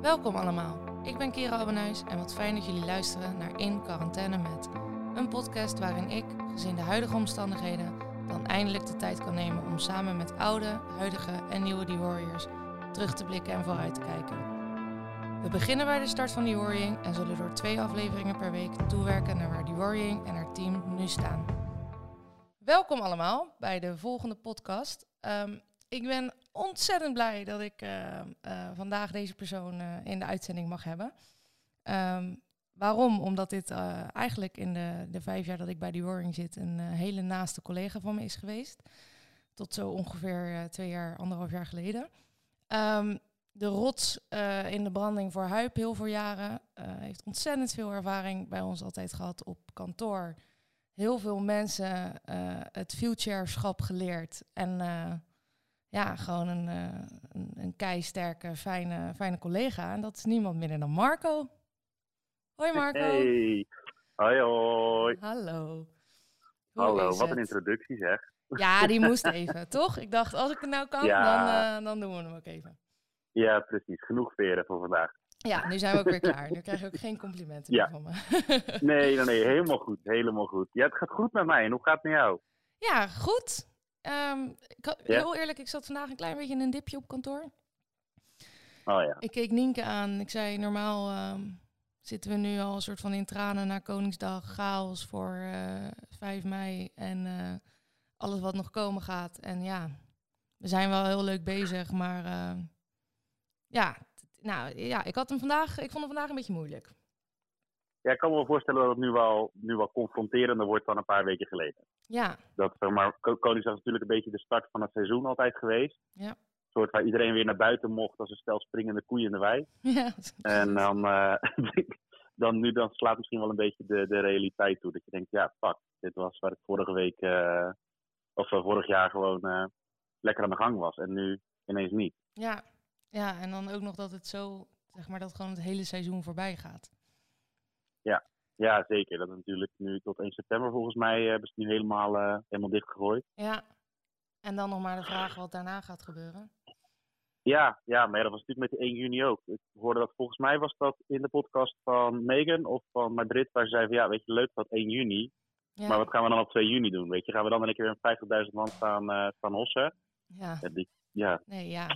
Welkom allemaal. Ik ben Kira Abbenhuis en wat fijn dat jullie luisteren naar In Quarantaine Met. Een podcast waarin ik, gezien de huidige omstandigheden, dan eindelijk de tijd kan nemen om samen met oude, huidige en nieuwe The Warriors terug te blikken en vooruit te kijken. We beginnen bij de start van The Warring en zullen door twee afleveringen per week toewerken naar waar The Warring en haar team nu staan. Welkom allemaal bij de volgende podcast. Ehm, ik ben ontzettend blij dat ik eh, eh, vandaag deze persoon eh, in de uitzending mag hebben. Ehm, waarom? Omdat dit eigenlijk in de, de vijf jaar dat ik bij The Warring zit een hele naaste collega van me is geweest. Tot zo ongeveer twee jaar, anderhalf jaar geleden. Ehm, de rots in de branding voor Huip, heel veel jaren. heeft ontzettend veel ervaring bij ons altijd gehad op kantoor. Heel veel mensen het futureschap geleerd. En ja, gewoon een, uh, een, een keisterke, fijne, fijne collega. En dat is niemand minder dan Marco. Hoi Marco. Hey. Hoi hoi. Hallo. Hallo, wat een introductie zeg. Ja, die moest even, toch? Ik dacht, als ik het nou kan, dan, uh, dan doen we hem ook even. Ja, precies. Genoeg veren voor vandaag. Ja, nu zijn we ook weer klaar. Nu krijg je ook geen complimenten meer van me. nee, nee, nee, helemaal goed. Helemaal goed. Ja, het gaat goed met mij. En hoe gaat het met jou? Ja, goed. Um, ik, Heel eerlijk, ik zat vandaag een klein beetje in een dipje op kantoor. Oh ja. Ik keek Nienke aan. Ik zei, normaal um, zitten we nu al een soort van in tranen naar Koningsdag. Chaos voor uh, eh, 5 mei en uh, alles wat nog komen gaat. En ja, we zijn wel heel leuk bezig, maar uh, ja, nou ja, ik had hem vandaag, ik vond hem vandaag een beetje moeilijk. Ja, ik kan me wel voorstellen dat het nu wel, nu wel confronterender wordt dan een paar weken geleden. Ja. Dat, zeg maar, Koningsdag is natuurlijk een beetje de start van het seizoen altijd geweest. Ja. Een soort waar iedereen weer naar buiten mocht als een stel springende koeien in de wei. Ja. En dan, uh, dan, nu dan slaat misschien wel een beetje de, de realiteit toe. Dat je denkt, ja, fuck, dit was waar ik vorige week, uh, of vorig jaar gewoon uh, lekker aan de gang was. En nu ineens niet. Ja. ja, en dan ook nog dat het zo, zeg maar, dat gewoon het hele seizoen voorbij gaat. Ja, ja, zeker. Dat is natuurlijk nu tot 1 september volgens mij hebben ze het nu helemaal, uh, helemaal dichtgegooid. Ja, en dan nog maar de vraag wat daarna gaat gebeuren. Ja, ja, maar ja, dat was natuurlijk met de 1 juni ook. Ik hoorde dat volgens mij was dat in de podcast van Megan of van Madrid, waar ze zei van ja, weet je, leuk dat 1 juni. Ja. Maar wat gaan we dan op 2 juni doen? Weet je, gaan we dan een keer in 50.000 man staan, uh, staan hossen? Ja. ja, die, ja. Nee, ja.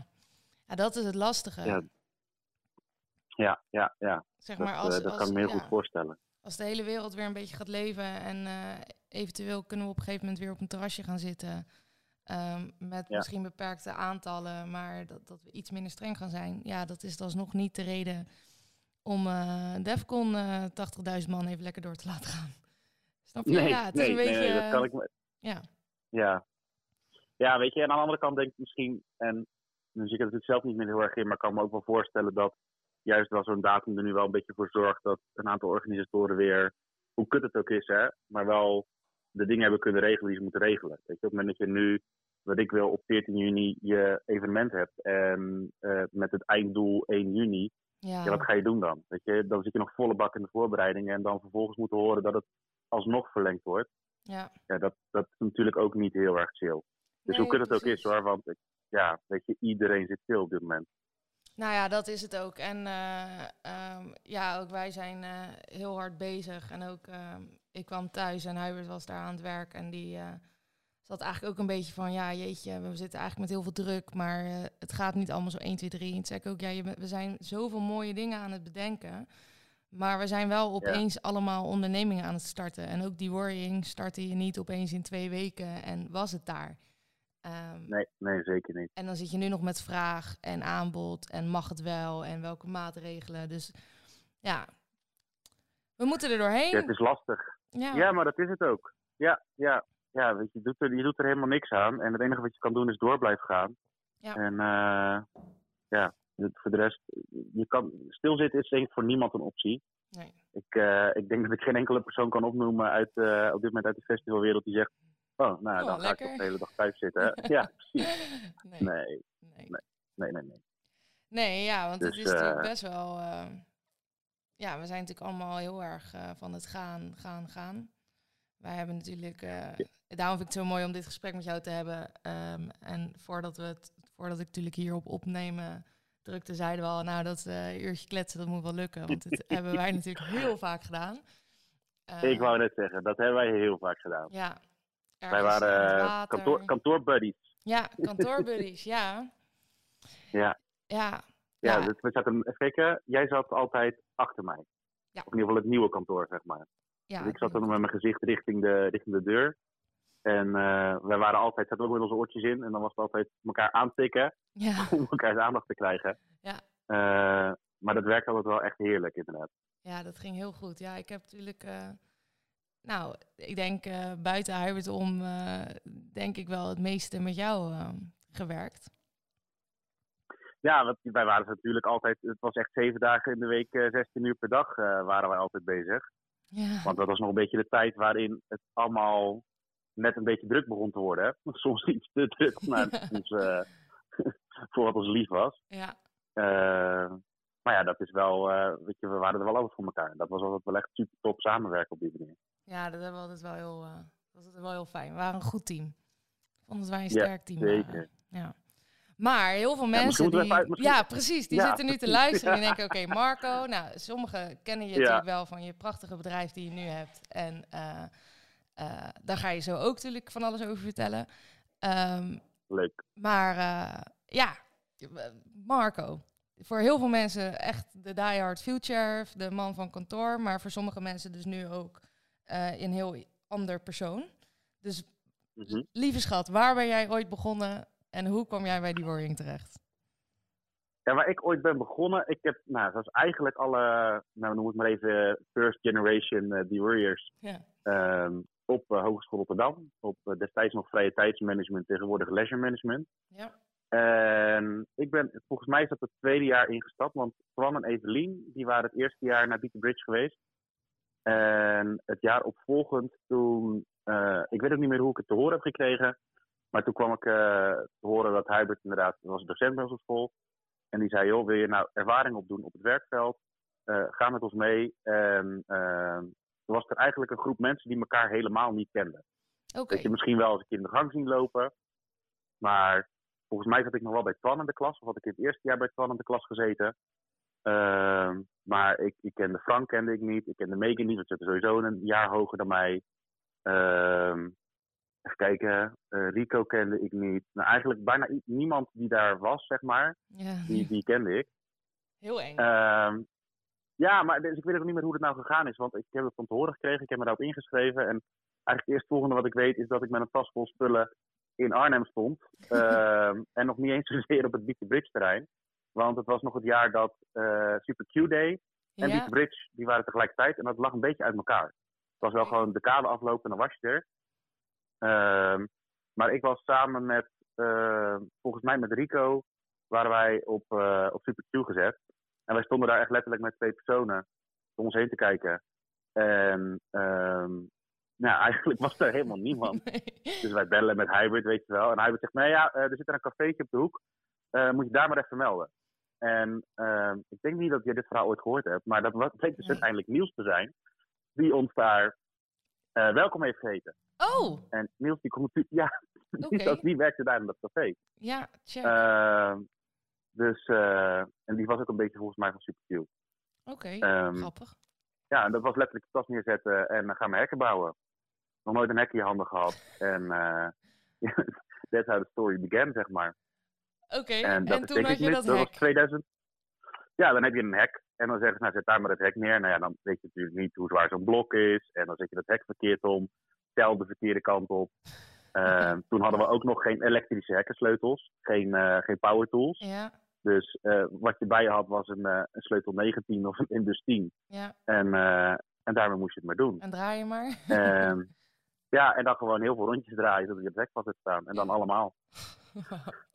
ja. dat is het lastige. Ja, ja, ja. ja. Zeg maar, dat, als, uh, dat als, kan ik me heel goed voorstellen als de hele wereld weer een beetje gaat leven en uh, eventueel kunnen we op een gegeven moment weer op een terrasje gaan zitten. Um, met ja. misschien beperkte aantallen, maar dat, dat we iets minder streng gaan zijn. Ja, dat is alsnog niet de reden om uh, Defcon uh, 80.000 man even lekker door te laten gaan. Snap je? Nee, ja, het nee, is een beetje. Nee, dat kan ik me... Ja. Ja. Ja, weet je, en aan de andere kant denk ik misschien, en nu zie ik het natuurlijk zelf niet meer heel erg in, maar ik kan me ook wel voorstellen dat juist wel zo'n datum er nu wel een beetje voor zorgt dat een aantal organisatoren weer, hoe kut het ook is, hè, maar wel de dingen hebben kunnen regelen die ze moeten regelen. Weet je, op het moment dat je nu, wat ik wil, op 14 juni je evenement hebt en uh, met het einddoel 1 juni, ja. ja. wat ga je doen dan? Weet je, dan zit je nog volle bak in de voorbereidingen en dan vervolgens moeten horen dat het alsnog verlengd wordt. Ja. Ja, dat, dat is natuurlijk ook niet heel erg chill. Dus Nee, hoe kut het ook is hoor, want ik, ja, weet je, iedereen zit stil op dit moment. Nou ja, dat is het ook. En eh, ehm, ja, ook wij zijn eh, heel hard bezig. En ook, ehm, ik kwam thuis en Hubert was daar aan het werk. En die eh, zat eigenlijk ook een beetje van, ja jeetje, we zitten eigenlijk met heel veel druk. Maar het gaat niet allemaal zo 1, 2, 3. En toen zei ik ook, ja, je, we zijn zoveel mooie dingen aan het bedenken. Maar we zijn wel opeens allemaal ondernemingen aan het starten. En ook die worrying startte je niet opeens in twee weken en was het daar. Ehm, Nee, nee, zeker niet. en dan zit je nu nog met vraag en aanbod en mag het wel en welke maatregelen. Dus ja, we moeten er doorheen. Ja, het is lastig. Ja, Ja, maar dat is het ook. Ja, ja, ja weet je, je doet, er, je doet er helemaal niks aan. En het enige wat je kan doen is door blijven gaan. Ja. En uh, ja, voor de rest, je kan, stilzitten is denk ik voor niemand een optie. Nee. Ik, uh, ik denk dat ik geen enkele persoon kan opnoemen uit, uh, op dit moment uit de festivalwereld die zegt, oh, nou, Oh, dan ga ik toch de hele dag thuis zitten. ja, precies. nee. Nee, nee. nee, nee, nee. Nee, ja, want het Dus, is natuurlijk eh, best wel... eh, ja, we zijn natuurlijk allemaal heel erg eh, van het gaan, gaan, gaan. Wij hebben natuurlijk... Daarom vind ik het zo mooi om dit gesprek met jou te hebben. Ehm, en voordat we het, voordat ik natuurlijk hierop opnemen drukte, zeiden we al, nou dat uh, uurtje kletsen, dat moet wel lukken. Want dat hebben wij natuurlijk heel vaak gedaan. ik wou net zeggen, dat hebben wij heel vaak gedaan. Ja. Wij waren kantoor, kantoorbuddies. Ja, kantoorbuddies, ja. Ja. Ja. Ja, ja. Dus we zaten, even kijken, jij zat altijd achter mij. Ja. in ieder geval het nieuwe kantoor, zeg maar. Ja, dus ik zat dan met mijn gezicht richting de, richting de deur. En uh, wij waren altijd, zaten ook met onze oortjes in. En dan was het altijd elkaar aantikken ja. om elkaars aandacht te krijgen. Ja. Uh, maar dat werkte altijd wel echt heerlijk, inderdaad. Ja, dat ging heel goed. Ja, ik heb natuurlijk... Uh, nou, ik denk buiten Hubert om, denk ik wel het meeste met jou gewerkt. Ja, want wij waren natuurlijk altijd, het was echt zeven dagen in de week, 16 uur per dag waren wij altijd bezig. Ja. Want dat was nog een beetje de tijd waarin het allemaal net een beetje druk begon te worden. Hè? Soms iets te druk maar ons, voor wat ons lief was. Ja. Uh, maar ja, dat is wel, uh, weet je, we waren er wel altijd voor elkaar. Dat was altijd wel echt super top samenwerken op die manier. Ja, dat hebben we altijd wel heel, dat was wel heel fijn. We waren een goed team. Ik vond het wij een sterk team. Zeker. ja. Maar heel veel mensen. Ja, die, uit, ja precies. Die ja, zitten nu te luisteren en denken: Oké, Marco. Nou, sommigen kennen je natuurlijk wel van je prachtige bedrijf die je nu hebt. En uh, uh, daar ga je zo ook natuurlijk van alles over vertellen. Um, Leuk. Maar uh, ja, Marco. Voor heel veel mensen echt de diehard future, de man van kantoor. Maar voor sommige mensen dus nu ook een heel ander persoon. Dus mm -hmm. lieve schat, waar ben jij ooit begonnen en hoe kwam jij bij die Warring terecht? Ja, waar ik ooit ben begonnen, ik heb, nou, dat was eigenlijk alle, nou noem ik maar even, first generation uh, The Warriors. Ja. Um, op uh, Hogeschool Rotterdam. Op uh, destijds nog vrije tijdsmanagement, tegenwoordig leisure management. Ja. En ik ben, volgens mij is dat het tweede jaar ingestapt, want Twan en Evelien, die waren het eerste jaar naar Beat the Bridge geweest. En het jaar opvolgend, toen, uh, ik weet ook niet meer hoe ik het te horen heb gekregen, maar toen kwam ik uh, te horen dat Hubert inderdaad, dat was docent bij onze school. En die zei, joh, wil je nou ervaring opdoen op het werkveld? Uh, ga met ons mee. En toen was er eigenlijk een groep mensen die elkaar helemaal niet kenden. Okay. Dat je misschien wel eens een keer in de gang zien lopen. Maar volgens mij zat ik nog wel bij Twan in de klas. Of had ik in het eerste jaar bij Twan in de klas gezeten. Uh, maar ik, ik kende Frank kende ik niet. Ik kende Megan niet. Want ze zitten sowieso een jaar hoger dan mij. Ehm, Even kijken, uh, Rico kende ik niet. Nou, eigenlijk bijna niemand die daar was, zeg maar, ja. die, die kende ik. Heel eng. Uh, ja, maar dus ik weet ook niet meer hoe het nou gegaan is, want ik heb het van te horen gekregen, ik heb me daarop ingeschreven. En eigenlijk het eerste volgende wat ik weet is dat ik met een tas vol spullen in Arnhem stond. en nog niet eens zozeer op het the Bridge terrein. Want het was nog het jaar dat uh, Super Q Day en Ja. Bridge, die waren tegelijkertijd. En dat lag een beetje uit elkaar. Het was wel gewoon de kade aflopen en dan was je er. Ehm, maar ik was samen met, eh, volgens mij met Rico, waren wij op, eh, op Super Q gezet. En wij stonden daar echt letterlijk met twee personen om ons heen te kijken. En ehm, nou, eigenlijk was er helemaal niemand. Nee. Dus wij bellen met Hybrid, weet je wel. En Hybrid zegt, nee ja, eh, er zit er een cafeetje op de hoek. Eh, moet je daar maar even melden. En ehm, ik denk niet dat je dit verhaal ooit gehoord hebt. Maar dat bleek dus uiteindelijk Niels te zijn. Die ons daar eh, welkom heeft geheten. Oh, En Niels, die komt natuurlijk... Ja, die werkte daar in dat café. ja, check. Ehm, dus, eh, en die was ook een beetje volgens mij van Super Q. Oké, ehm, grappig. Ja, en dat was letterlijk de tas neerzetten en dan gaan we hekken bouwen. Nog nooit een hek in je handen gehad. En eh that's how the story began, zeg maar. Oké, En, toen had je mis- dat hek. 2000. Ja, dan heb je een hek. En dan zeggen ze, nou zet daar maar het hek neer. Nou ja, dan weet je natuurlijk niet hoe zwaar zo'n blok is. En dan zet je dat hek verkeerd om. Tel de verkeerde kant op. Ehm, toen hadden we ook nog geen elektrische hekkensleutels. Geen, eh, geen power tools. Ja, Dus eh, wat je bij je had was een, eh, een sleutel 19 of een Indus 10. ja. En, en daarmee moest je het maar doen. En draai je maar. Ehm, ja, en dan gewoon heel veel rondjes draaien zodat je het hek vast hebt staan. En dan allemaal.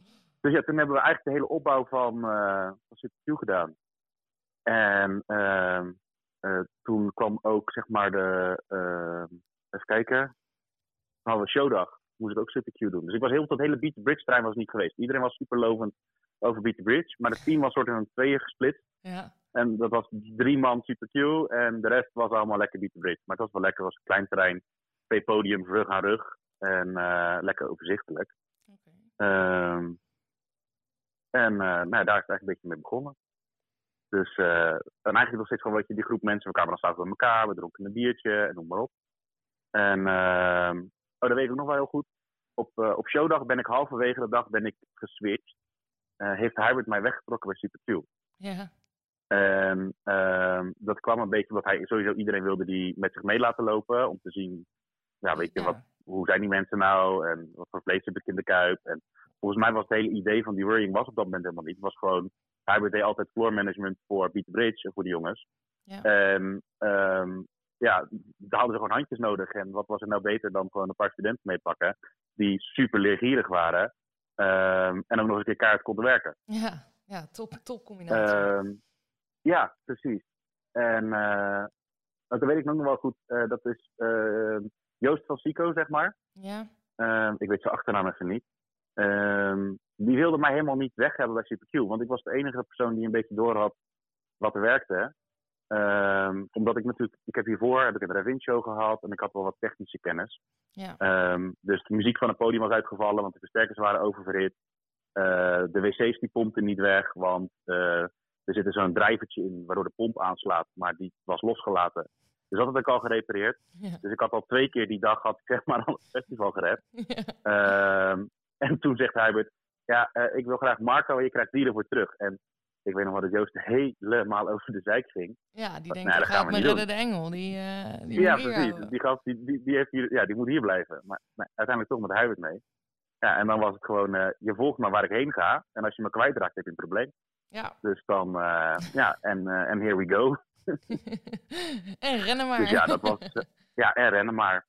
Dus ja, toen hebben we eigenlijk de hele opbouw van, eh van gedaan. En ehm, eh, toen kwam ook, zeg maar, de... ehm, even kijken. Toen hadden we showdag. Moest ik ook Super Q doen. Dus ik was heel dat hele Beat the Bridge trein was niet geweest. Iedereen was super lovend over Beat the Bridge. Maar het team was soort in een tweeën gesplit. ja, En dat was drie man Super Q. En de rest was allemaal lekker Beat the Bridge. Maar het was wel lekker. Het was een klein terrein. Twee podiums, rug aan rug. En eh, lekker overzichtelijk. oké. Ehm, En uh, nou, daar is het eigenlijk een beetje mee begonnen. Dus uh, en eigenlijk nog steeds gewoon, weet je, die groep mensen, we kwamen dan s'avonds bij elkaar, we dronken een biertje en noem maar op. En, uh, oh, dat weet ik nog wel heel goed. Op, uh, op showdag ben ik halverwege de dag ben ik geswitcht. heeft Hybrid mij weggetrokken bij Super Q. Ja. En ehm, dat kwam een beetje omdat hij sowieso iedereen wilde die met zich mee laten lopen. Om te zien, ja, weet je, Ja. Wat, hoe zijn die mensen nou? En wat voor vlees heb ik in de kuip? En volgens mij was het hele idee van die worrying was op dat moment helemaal niet. Het was gewoon, Hybrid deed altijd floor management voor Beat Bridge, voor die jongens. Ja. En ehm, ja, daar hadden ze gewoon handjes nodig. En wat was er nou beter dan gewoon een paar studenten meepakken die super leergierig waren. ehm, en ook nog eens een keer kaart konden werken. Ja, ja top, top combinatie. Ehm, ja, precies. En uh, dat weet ik nog wel goed. Uh, dat is uh, Joost van Sico, zeg maar. ja. Ehm, ik weet zijn achternaam even niet. Ehm, die wilde mij helemaal niet weg hebben bij SuperQ. Want ik was de enige persoon die een beetje door had wat er werkte. Ehm, omdat ik natuurlijk, ik heb hiervoor heb ik een Revin show gehad en ik had wel wat technische kennis. Ja. dus de muziek van het podium was uitgevallen, want de versterkers waren oververhit. Uh, de wc's die pompten niet weg, want uh, er zit zo'n drijvertje in waardoor de pomp aanslaat, maar die was losgelaten. Dus dat had ik al gerepareerd. Ja. Dus ik had al twee keer die dag had ik zeg maar al het festival gered. Ja. En toen zegt Hubert, ja, uh, ik wil graag Marco en je krijgt die ervoor terug. En ik weet nog wel dat Joost helemaal over de zijk ging. Ja, die denkt, ik dat ga gaan op we mijn de engel. Die, eh die ja, precies. houden. Die gast die, die, die, heeft hier, ja, die moet hier blijven. Maar, uiteindelijk toch met Hubert mee. Ja, en dan was het gewoon, uh, je volgt maar waar ik heen ga. En als je me kwijtraakt, heb je een probleem. Ja. Dus dan, uh, ja, en uh, and here we go. en rennen maar. Dus ja, dat was, uh, ja, en rennen maar.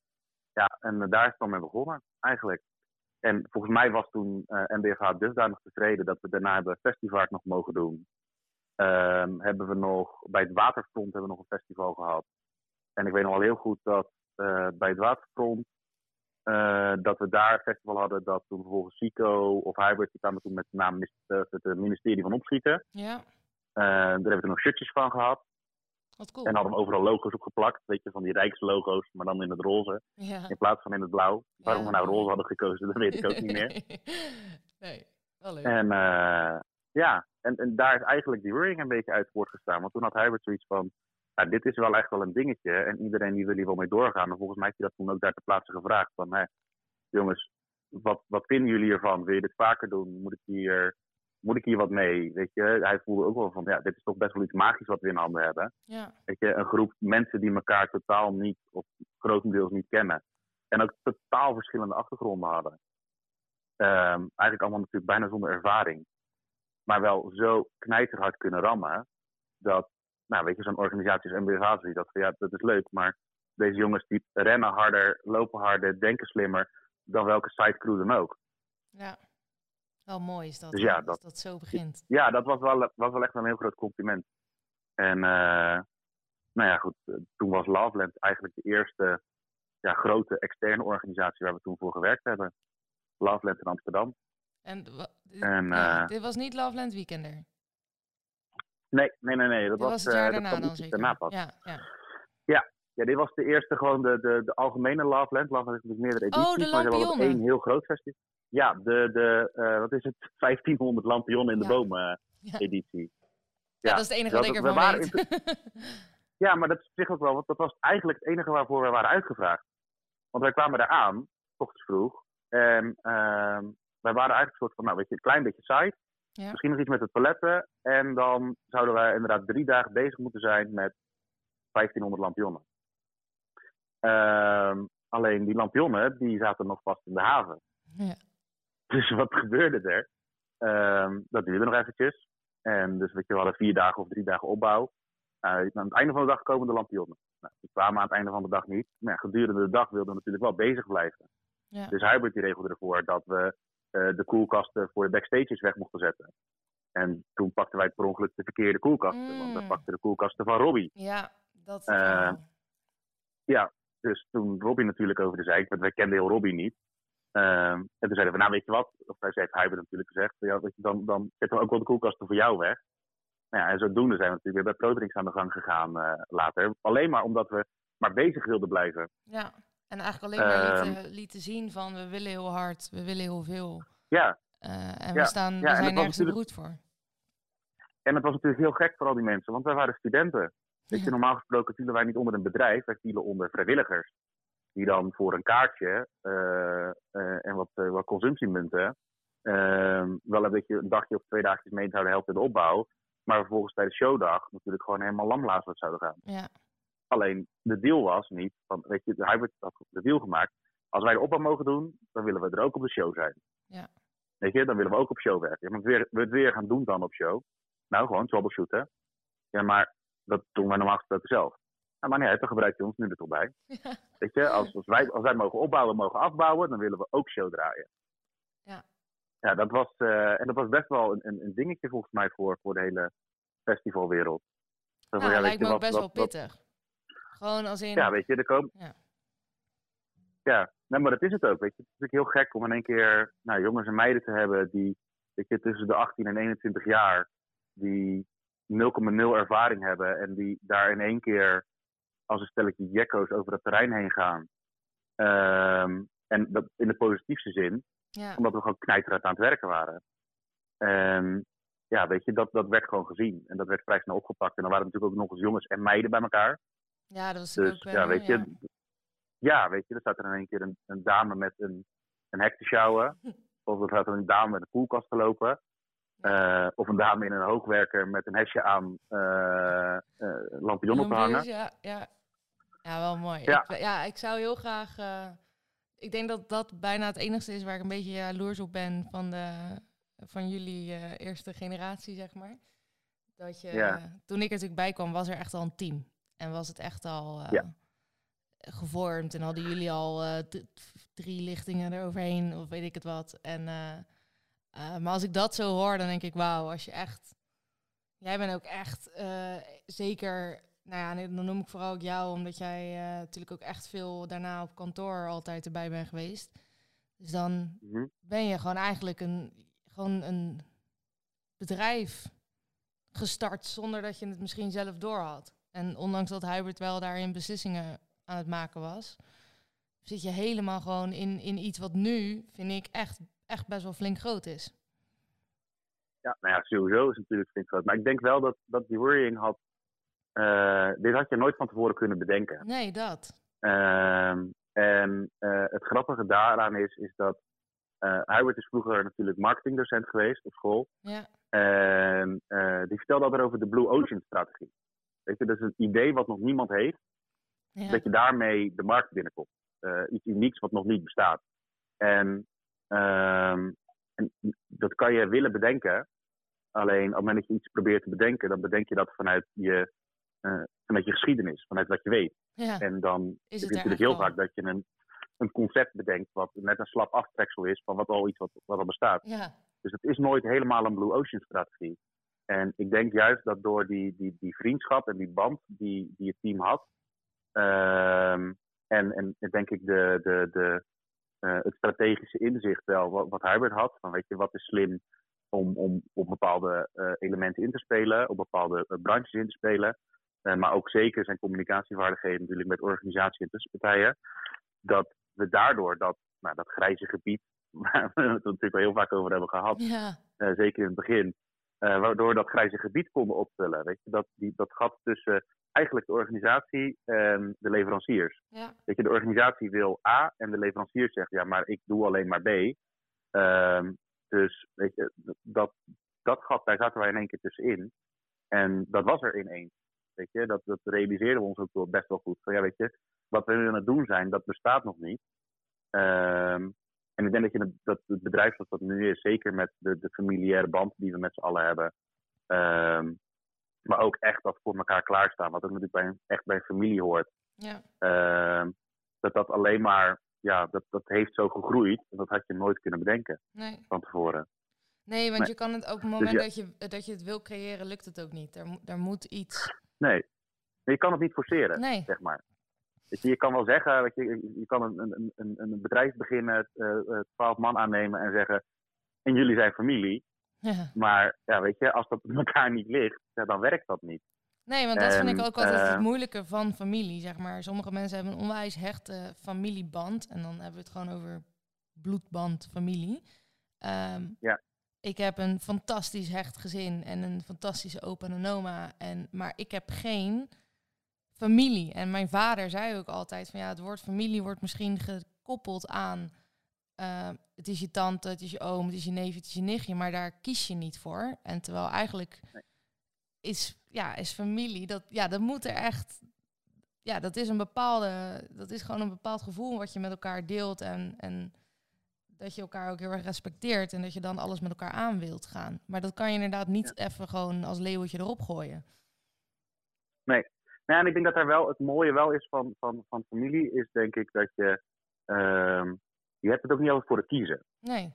Ja, en uh, daar is het dan mee begonnen, eigenlijk. En volgens mij was toen uh, NBFH dusdanig tevreden dat we daarna hebben festival nog mogen doen. Um, hebben we nog, bij het Waterfront hebben we nog een festival gehad. En ik weet nog wel heel goed dat uh, bij het Waterfront, uh, dat we daar een festival hadden, dat toen vervolgens Sico of Hybrid, die kwamen toen met de naam het ministerie van Opschieten. Ja, daar hebben we toen nog shirtjes van gehad. Wat cool. En hadden we overal logo's op geplakt. Weet je, van die Rijkslogo's, maar dan in het roze. ja. In plaats van in het blauw. Waarom Ja. we nou roze hadden gekozen, dat weet ik ook niet meer. nee, wel leuk. En uh, ja, en, en daar is eigenlijk die Worrying een beetje uit voortgestaan. Want toen had Hubert zoiets van, ja, dit is wel echt wel een dingetje. En iedereen die wil hier wel mee doorgaan. En volgens mij heeft hij dat toen ook daar ter plaatse gevraagd. Van, hé, jongens, wat, wat vinden jullie hiervan? Wil je dit vaker doen? Moet ik hier, moet ik hier wat mee? Weet je, hij voelde ook wel van, ja, dit is toch best wel iets magisch wat we in handen hebben. Ja, Weet je, een groep mensen die elkaar totaal niet, of grotendeels niet kennen. En ook totaal verschillende achtergronden hadden. Um, eigenlijk allemaal natuurlijk bijna zonder ervaring. Maar wel zo knijterhard kunnen rammen. Dat, nou weet je, zo'n organisatie als ziet dat van ja, dat is leuk. Maar deze jongens die rennen harder, lopen harder, denken slimmer. Dan welke sidecrew dan ook. ja. Wel mooi is dat, Dus ja, dat- dat zo begint. Ja, dat was wel, was wel echt een heel groot compliment. En uh, nou ja, goed. Toen was Loveland eigenlijk de eerste ja, grote externe organisatie waar we toen voor gewerkt hebben. Loveland in Amsterdam. En, dit, En, ja, eh, dit was niet Loveland Weekender. Nee, nee, nee, nee. Dat Dit was, was het jaar eh, daarna kwam dan ietsje zeker. daarna pas. Ja, ja. Ja, dit was de eerste gewoon de, de, de algemene Loveland. Loveland heeft natuurlijk meerdere edities. Oh, de maar hadden lampionnen. één heel groot festival. Ja, de, de uh, wat is het, 1500 lampionnen in de Ja. bomen Ja. editie. Ja, dat is het enige wat ik we ervan waren weet. Ja, maar dat is op zich ook wel, want dat was eigenlijk het enige waarvoor we waren uitgevraagd. Want wij kwamen daar aan, s ochtends vroeg. En uh, wij waren eigenlijk een soort van, nou weet je, een klein beetje saai. Ja. Misschien nog iets met het toiletten. En dan zouden wij inderdaad drie dagen bezig moeten zijn met 1500 lampionnen. Uh, alleen die lampionnen, die zaten nog vast in de haven. Ja. Dus wat gebeurde er? Uh, dat duurde nog eventjes. En dus weet je, we hadden vier dagen of drie dagen opbouw. Uh, aan het einde van de dag komen de lampionnen. Nou, die kwamen aan het einde van de dag niet. Maar ja, gedurende de dag wilden we natuurlijk wel bezig blijven. Ja. Dus Hubert die regelde ervoor dat we uh, de koelkasten voor de backstages weg mochten zetten. En toen pakten wij per ongeluk de verkeerde koelkasten. Mm. Want we pakten de koelkasten van Robbie. ja, dat Eh, verhaal. Ja, dus toen Robbie natuurlijk over de zijk, want wij kenden heel Robbie niet. Uh, en toen zeiden we, nou weet je wat, of hij heeft Hubert natuurlijk gezegd, ja, je, dan, dan zetten we ook wel de koelkasten voor jou weg. Nou ja, en zodoende zijn we natuurlijk weer bij ProDrinks aan de gang gegaan uh, later. Alleen maar omdat we maar bezig wilden blijven. Ja, en eigenlijk alleen maar Ehm. lieten, lieten zien van we willen heel hard, we willen heel veel. Ja, en we, staan, we zijn nergens beroerd voor. En het was natuurlijk heel gek voor al die mensen, want wij waren studenten. Weet je, normaal gesproken vielen wij niet onder een bedrijf, wij vielen onder vrijwilligers. Die dan voor een kaartje en wat, wat consumptiemunten ehm, wel een beetje een dagje of twee dagjes mee zouden helpen in de opbouw. Maar vervolgens bij de showdag natuurlijk gewoon helemaal lamlazen zouden gaan. Ja. Alleen de deal was niet, van, weet je, Hybrid had de deal gemaakt. Als wij de opbouw mogen doen, dan willen we er ook op de show zijn. Ja. Weet je, dan willen we ook op show werken. Want we het weer gaan doen dan op show. Nou, gewoon troubleshooten. Ja, maar dat doen wij normaal gesproken zelf. Nou, maar nee, dan gebruik je ons nu er toch bij. Ja. Weet je, als, als, wij, als wij mogen opbouwen, mogen afbouwen, dan willen we ook show draaien. Ja. Ja, dat was, uh, en dat was best wel een, een, een, dingetje volgens mij voor, voor de hele festivalwereld. Dat nou, ja, lijkt me ook best wel pittig. Gewoon als in... Ja, weet je, er komen... Ja. Ja, nee, maar dat is het ook, weet je. Het is natuurlijk heel gek om in één keer nou, jongens en meiden te hebben die, weet je, tussen de 18 en 21 jaar, die 0,0 ervaring hebben en die daar in één keer als een stelletje jekko's over het terrein heen gaan. Ehm, en dat in de positiefste zin, ja. omdat we gewoon knijterend aan het werken waren. En ja, weet je, dat, dat werd gewoon gezien. En dat werd vrij snel opgepakt. En dan waren natuurlijk ook nog eens jongens en meiden bij elkaar. Ja, dat was dus, ook ja, weet je, ja. weet je, er staat er in één keer een, een dame met een, een hek te sjouwen. of er staat er een dame met een koelkast te lopen. Uh, of een dame in een hoogwerker met een hesje aan uh, uh, lampion op te hangen. Ja, ja. Ja, wel mooi. Ja. Ik, ja, ik zou heel graag... ik denk dat dat bijna het enigste is waar ik een beetje jaloers op ben van, de, van jullie eerste generatie, zeg maar. Dat je, toen ik er natuurlijk bij kwam, was er echt al een team. En was het echt al gevormd en hadden jullie al drie lichtingen eroverheen of weet ik het wat. En maar als ik dat zo hoor, dan denk ik, wauw, als je echt... Jij bent ook echt zeker... Nou ja, dan noem ik vooral ook jou, omdat jij uh, natuurlijk ook echt veel daarna op kantoor altijd erbij bent geweest. Dus dan mm-hmm. ben je gewoon eigenlijk een, gewoon een bedrijf gestart zonder dat je het misschien zelf door had. En ondanks dat Hybrid wel daarin beslissingen aan het maken was, zit je helemaal gewoon in, in iets wat nu, vind ik, echt echt best wel flink groot is. Ja, nou ja, sowieso is het natuurlijk flink groot. Maar ik denk wel dat, dat die worrying had... Uh, dit had je nooit van tevoren kunnen bedenken. Nee, dat. Uh, en uh, het grappige daaraan is, is dat... Uh, Howard is vroeger natuurlijk marketingdocent geweest op school. Ja. En die vertelde altijd over de Blue Ocean strategie. Weet je, dat is een idee wat nog niemand heeft. Ja. Dat je daarmee de markt binnenkomt. iets unieks wat nog niet bestaat. En Um, en dat kan je willen bedenken. Alleen op het moment dat je iets probeert te bedenken, dan bedenk je dat vanuit je, uh, vanuit je geschiedenis, vanuit wat je weet. Ja. En dan is het natuurlijk heel vaak dat je een, een concept bedenkt wat net een slap aftreksel is van wat al iets wat, wat al bestaat. Ja. Dus het is nooit helemaal een Blue Ocean strategie. En ik denk juist dat door die, die, die vriendschap en die band die, die het team had, um, en, en denk ik de, de, de, uh, het strategische inzicht wel, wat, wat Hybrid had. Van weet je, wat is slim om, om op bepaalde uh, elementen in te spelen, op bepaalde branches in te spelen. Maar ook zeker zijn communicatievaardigheden natuurlijk met organisatie en tussenpartijen. Dat we daardoor dat, nou, dat grijze gebied, waar we het natuurlijk wel heel vaak over hebben gehad, ja. zeker in het begin, waardoor dat grijze gebied konden opvullen. Weet je, dat, die, dat gat tussen eigenlijk de organisatie en de leveranciers. Ja. Weet je, de organisatie wil A en de leverancier zegt ja, maar ik doe alleen maar B. Um, dus weet je, dat, dat gat, daar zaten wij in één keer tussenin. En dat was er ineens. Weet je, dat, dat realiseerden we ons ook wel best wel goed. Van ja, weet je, wat we nu aan het doen zijn, dat bestaat nog niet. Um, en ik denk dat, je, dat het bedrijf zoals dat nu is, zeker met de, de familiaire band die we met z'n allen hebben, um, maar ook echt dat voor elkaar klaarstaan. Wat ook natuurlijk bij een, echt bij een familie hoort. Ja. Uh, dat dat alleen maar, ja, dat, dat heeft zo gegroeid. En dat had je nooit kunnen bedenken nee. van tevoren. Nee, want je kan het op het moment dus dat, je, dat je het wil creëren, lukt het ook niet. Er, er moet iets. Nee. je kan het niet forceren, nee. zeg maar. Weet je, je kan wel zeggen, weet je, je kan een, een, een, een bedrijf beginnen, uh, twaalf man aannemen en zeggen: En jullie zijn familie. Ja. Maar ja, weet je, als dat met elkaar niet ligt, ja, dan werkt dat niet. Nee, want dat vind ik ook altijd het eh, moeilijke van familie, zeg maar. Sommige mensen hebben een onwijs hechte familieband. En dan hebben we het gewoon over bloedband familie. Ehm, Ja. Ik heb een fantastisch hecht gezin en een fantastische opa en oma. En, maar ik heb geen familie. En mijn vader zei ook altijd van ja, het woord familie wordt misschien gekoppeld aan eh, het is je tante, het is je oom, het is je neef, het is je nichtje, maar daar kies je niet voor. En terwijl eigenlijk is, ja, is familie, dat, ja, dat moet er echt, ja, dat is een bepaalde, dat is gewoon een bepaald gevoel wat je met elkaar deelt en, en dat je elkaar ook heel erg respecteert en dat je dan alles met elkaar aan wilt gaan. Maar dat kan je inderdaad niet even gewoon als leeuwtje erop gooien. Nou, ja, en ik denk dat daar wel het mooie wel is van, van, van familie, is denk ik dat je, ehm, je hebt het ook niet altijd voor te kiezen. Nee,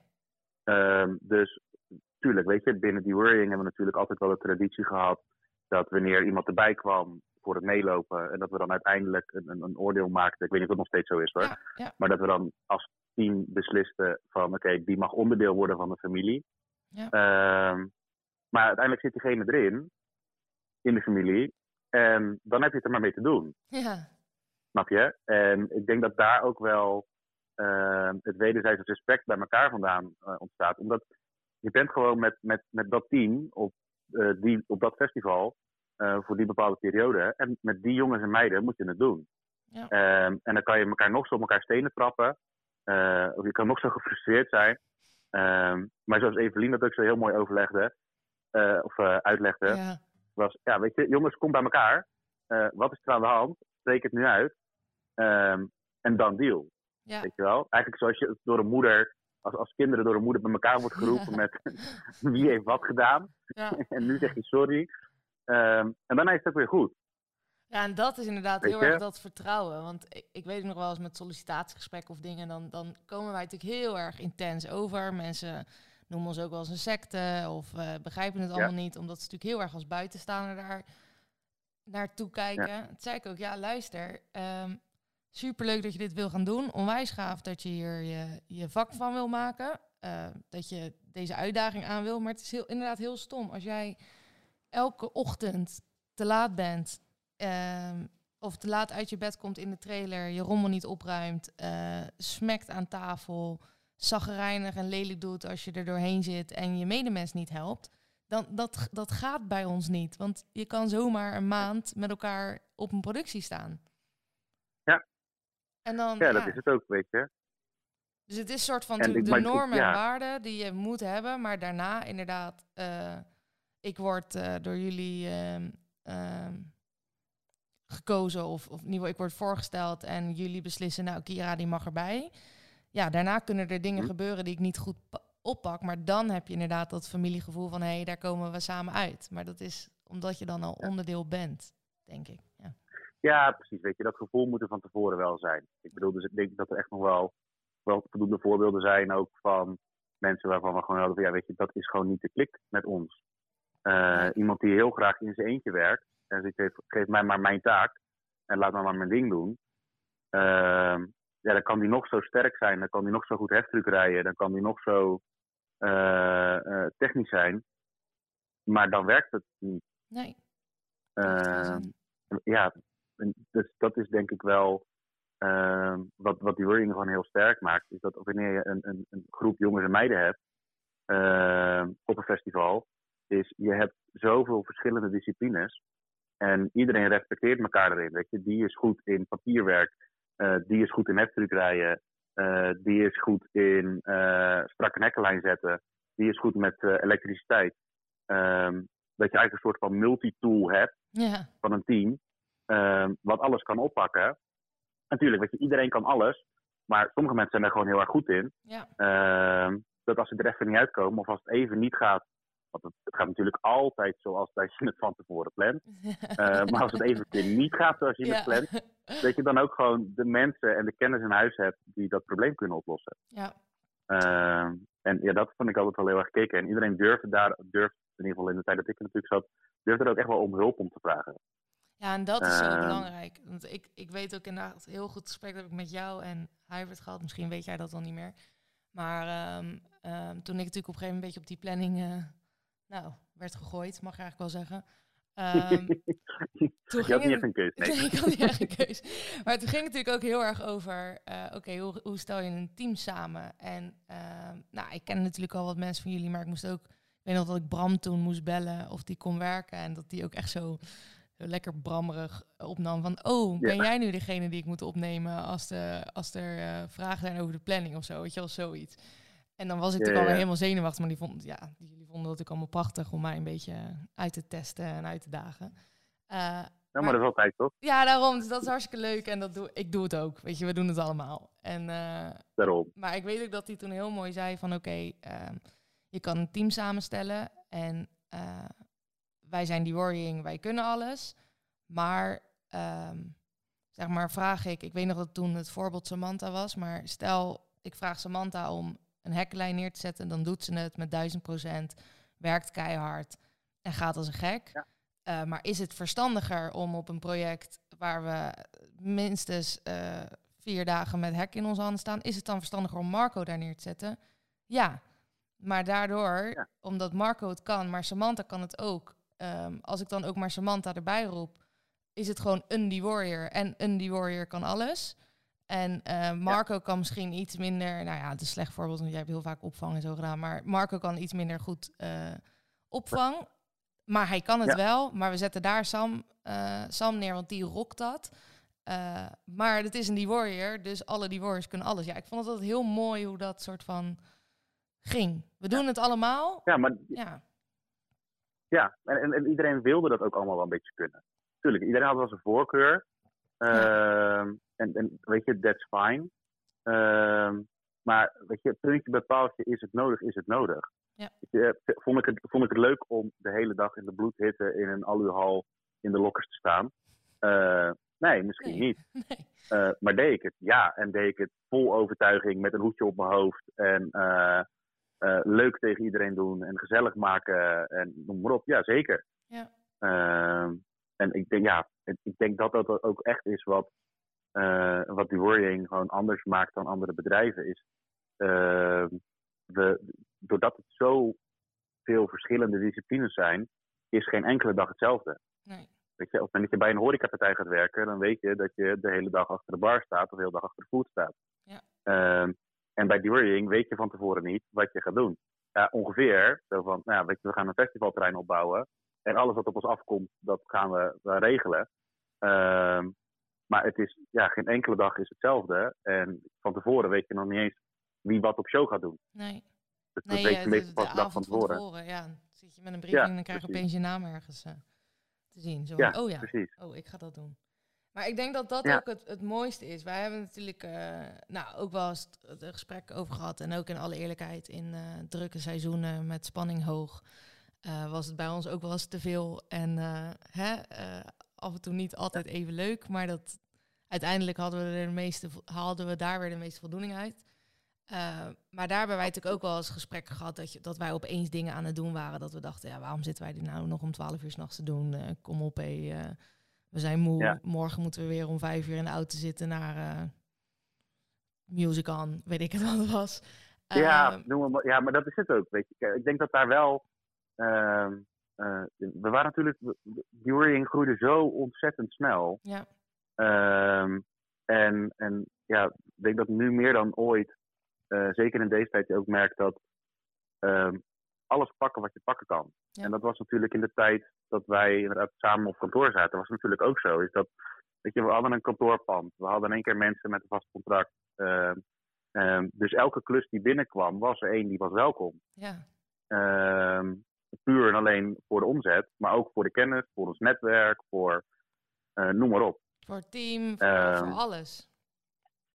Ehm, dus tuurlijk, weet je, binnen die worrying hebben we natuurlijk altijd wel de traditie gehad dat wanneer iemand erbij kwam voor het meelopen en dat we dan uiteindelijk een, een, een oordeel maakten. Ik weet niet of het nog steeds zo is hoor. ja, ja, Maar dat we dan als team beslisten van oké, die mag onderdeel worden van de familie. Ja. Ehm, maar uiteindelijk zit diegene erin, in de familie. En dan heb je het er maar mee te doen. ja, Snap je? En ik denk dat daar ook wel ehm, het wederzijds respect bij elkaar vandaan eh, ontstaat. Omdat je bent gewoon met, met, met dat team op, eh, die, op dat festival eh, voor die bepaalde periode. En met die jongens en meiden moet je het doen. Ja. Ehm, en dan kan je elkaar nog zo op elkaar stenen trappen. Eh, of je kan nog zo gefrustreerd zijn. Ehm, maar zoals Evelien dat ook zo heel mooi overlegde, eh, of eh, uitlegde, ja, was, ja, weet je, jongens, kom bij elkaar. Wat is er aan de hand? Spreek het nu uit. Ehm, en dan deal. ja, Weet je wel? Eigenlijk zoals je door een moeder, als, als kinderen door een moeder bij elkaar wordt geroepen met wie heeft wat gedaan. ja. en nu zeg je sorry. Ehm, en daarna is het ook weer goed. Ja, en dat is inderdaad heel erg dat vertrouwen. Want ik, ik weet nog wel eens met sollicitatiegesprekken of dingen, dan, dan komen wij natuurlijk heel erg intens over. Mensen noemen ons ook wel eens een secte of eh, begrijpen het allemaal niet, omdat ze natuurlijk heel erg als buitenstaander daar naartoe kijken. Het zei ik ook, ja luister, ehm superleuk dat je dit wil gaan doen. Onwijs gaaf dat je hier je, je vak van wil maken. eh, dat je deze uitdaging aan wil. Maar het is heel, inderdaad heel stom als jij elke ochtend te laat bent Ehm, of te laat uit je bed komt in de trailer, je rommel niet opruimt, eh, smekt aan tafel, zaggerijnig en lelijk doet als je er doorheen zit en je medemens niet helpt, dan dat, dat gaat bij ons niet. Want je kan zomaar een maand met elkaar op een productie staan. Ja. En dan, Ja, ja, dat is het ook, weet je. dus het is soort van natuurlijk de normen en ja. waarden die je moet hebben, maar daarna inderdaad, eh, ik word eh, door jullie ehm, ehm, gekozen of, of in ieder geval ik word voorgesteld en jullie beslissen, nou Kira die mag erbij. Ja, daarna kunnen er dingen Mhm. gebeuren die ik niet goed pa- oppak, maar dan heb je inderdaad dat familiegevoel van hé, hey, daar komen we samen uit. Maar dat is omdat je dan al onderdeel bent, denk ik. Ja. Ja, precies. Weet je, dat gevoel moet er van tevoren wel zijn. Ik bedoel, dus ik denk dat er echt nog wel, wel voldoende voorbeelden zijn ook van mensen waarvan we gewoon hadden van ja, weet je, dat is gewoon niet de klik met ons. Eh, iemand die heel graag in zijn eentje werkt en zegt, geef, geef mij maar mijn taak en laat me maar mijn ding doen. Ehm, ja, dan kan die nog zo sterk zijn, dan kan die nog zo goed heftruck rijden, dan kan die nog zo eh, eh, technisch zijn. Maar dan werkt het niet. Nee. Ehm, ja, dus dat is denk ik wel ehm, wat, wat die wording gewoon heel sterk maakt. Is dat wanneer je een, een, een groep jongens en meiden hebt op een festival, is je hebt zoveel verschillende disciplines. En iedereen respecteert elkaar erin. Weet je? Die is goed in papierwerk, eh, die is goed in heftruck rijden, eh, die is goed in eh strakke nekkenlijn zetten, die is goed met elektriciteit. Ehm, dat je eigenlijk een soort van multitool hebt Ja, van een team, ehm, wat alles kan oppakken. Natuurlijk, weet je, iedereen kan alles, maar sommige mensen zijn er gewoon heel erg goed in. ja, Ehm, dat als ze er even niet uitkomen, of als het even niet gaat, want het, het gaat natuurlijk altijd zoals dat je het van tevoren plant. Eh, maar als het even keer niet gaat zoals je het plant, dat je dan ook gewoon de mensen en de kennis in huis hebt die dat probleem kunnen oplossen. ja, Ehm, en ja, dat vond ik altijd wel heel erg kicken. En iedereen durfde daar, durfde in ieder geval in de tijd dat ik er natuurlijk zat, durfde er ook echt wel om hulp om te vragen. Ja, en dat is zo Ehm. belangrijk. Want ik, ik weet ook inderdaad heel goed gesprek dat ik met jou en Hubert gehad. Misschien weet jij dat al niet meer. Maar ehm, toen ik natuurlijk op een gegeven moment een beetje op die planning eh, nou, werd gegooid, mag ik eigenlijk wel zeggen. Um, toen je had niet echt een keus. Nee, ik had niet echt een keus. Maar toen ging het natuurlijk ook heel erg over, uh, oké, hoe, hoe, stel je een team samen? En uh, nou, ik ken natuurlijk al wat mensen van jullie, maar ik moest ook, ik weet nog dat ik Bram toen moest bellen of die kon werken. En dat die ook echt zo, zo lekker brammerig opnam van, oh, ben jij nu degene die ik moet opnemen als, de, als er uh, vragen zijn over de planning of zo, weet je wel, zoiets. En dan was ik natuurlijk alweer helemaal zenuwachtig, maar die vond, ja, jullie vonden dat ik allemaal prachtig om mij een beetje uit te testen en uit te dagen. Uh, ja, maar, maar, dat is altijd toch? Ja, daarom. Dus dat is hartstikke leuk en dat doe, ik doe het ook. Weet je, we doen het allemaal. En, uh, daarom. Maar ik weet ook dat hij toen heel mooi zei van oké, okay, uh, je kan een team samenstellen en uh, wij zijn die worrying, wij kunnen alles. Maar um, zeg maar vraag ik, ik weet nog dat toen het voorbeeld Samantha was, maar stel ik vraag Samantha om een hekkenlijn neer te zetten, dan doet ze het met duizend procent, werkt keihard en gaat als een gek. Ja. Uh, maar is het verstandiger om op een project waar we minstens uh, vier dagen met hek in onze handen staan, is het dan verstandiger om Marco daar neer te zetten? Ja. Maar daardoor, Ja. omdat Marco het kan, maar Samantha kan het ook. ehm, als ik dan ook maar Samantha erbij roep, is het gewoon een die warrior. En een die warrior kan alles. En eh, Marco kan misschien iets minder, nou ja, het is een slecht voorbeeld, want jij hebt heel vaak opvang en zo gedaan. Maar Marco kan iets minder goed eh, opvang. Maar hij kan het Ja. wel. Maar we zetten daar Sam, eh, Sam neer, want die rokt dat. Maar het is een die warrior, dus alle die warriors kunnen alles. Ja, ik vond het altijd heel mooi hoe dat soort van ging. We doen het allemaal. Ja, maar Ja, Ja, en, en, en iedereen wilde dat ook allemaal wel een beetje kunnen. Tuurlijk, iedereen had wel zijn voorkeur. Ehm, en, en weet je, that's fine. Ehm, maar weet je, puntje bij paaltje, is het nodig, is het nodig. Ja. Je, eh, vond, ik het, vond ik het leuk om de hele dag in de bloedhitte in een aluhal in de lokkers te staan? Eh, nee, misschien Nee. niet. nee. Eh, maar deed ik het? Ja, en deed ik het vol overtuiging met een hoedje op mijn hoofd. En leuk tegen iedereen doen en gezellig maken en noem maar op. Ja, zeker. Ja. Ehm, en ik denk, ja, ik denk dat dat ook echt is wat, wat die worrying gewoon anders maakt dan andere bedrijven. Is, ehm, we, doordat het zo veel verschillende disciplines zijn, is geen enkele dag hetzelfde. Nee. Weet je, op het moment dat je bij een horecapartij gaat werken, dan weet je dat je de hele dag achter de bar staat of de hele dag achter de voet staat. Ja. Ehm, en bij During weet je van tevoren niet wat je gaat doen. Ja, ongeveer, zo van, nou ja, weet je, we gaan een festivalterrein opbouwen. En alles wat op ons afkomt, dat gaan we, we regelen. Ehm, maar het is, ja, geen enkele dag is hetzelfde. En van tevoren weet je nog niet eens wie wat op show gaat doen. Nee. Dus Nee, dat weet eh, je de pas de dag van tevoren. Ja, dan zit je met een briefing Ja, en dan krijg je opeens je naam ergens eh, te zien. Zo Ja, oh ja, precies. oh, ik ga dat doen. Maar ik denk dat dat ook het, het mooiste is. Wij hebben natuurlijk eh, nou, ook wel eens het, het gesprek over gehad. En ook in alle eerlijkheid, in eh, drukke seizoenen met spanning hoog, was het bij ons ook wel eens te veel. En hè, af en toe niet altijd even leuk. Maar dat, uiteindelijk hadden we, er de meeste, haalden we daar weer de meeste voldoening uit. Eh, maar daar hebben wij natuurlijk ook wel eens gesprekken gehad dat, je, dat wij opeens dingen aan het doen waren. Dat we dachten, ja, waarom zitten wij dit nou nog om 12 uur s'nachts te doen? Eh, kom op, hé, eh, we zijn moe. Ja. Morgen moeten we weer om vijf uur in de auto zitten naar Music On, weet ik het wat het was. Ja, noem maar, ja, maar dat is het ook. Weet je. Ik denk dat daar wel. ehm, eh, we waren natuurlijk. Die groeide zo ontzettend snel. ja, Ehm, en, en ja, ik denk dat nu meer dan ooit. eh, zeker in deze tijd je ook merkt dat. ehm, alles pakken wat je pakken kan. Ja. En dat was natuurlijk in de tijd dat wij inderdaad samen op kantoor zaten. was natuurlijk ook zo. Is dat, weet je, we hadden een kantoorpand. We hadden in één keer mensen met een vast contract. Ehm, dus elke klus die binnenkwam, was er één die was welkom. ja, puur en alleen voor de omzet, maar ook voor de kennis, voor ons netwerk, voor eh, noem maar op. voor het team, voor, Ehm, voor alles.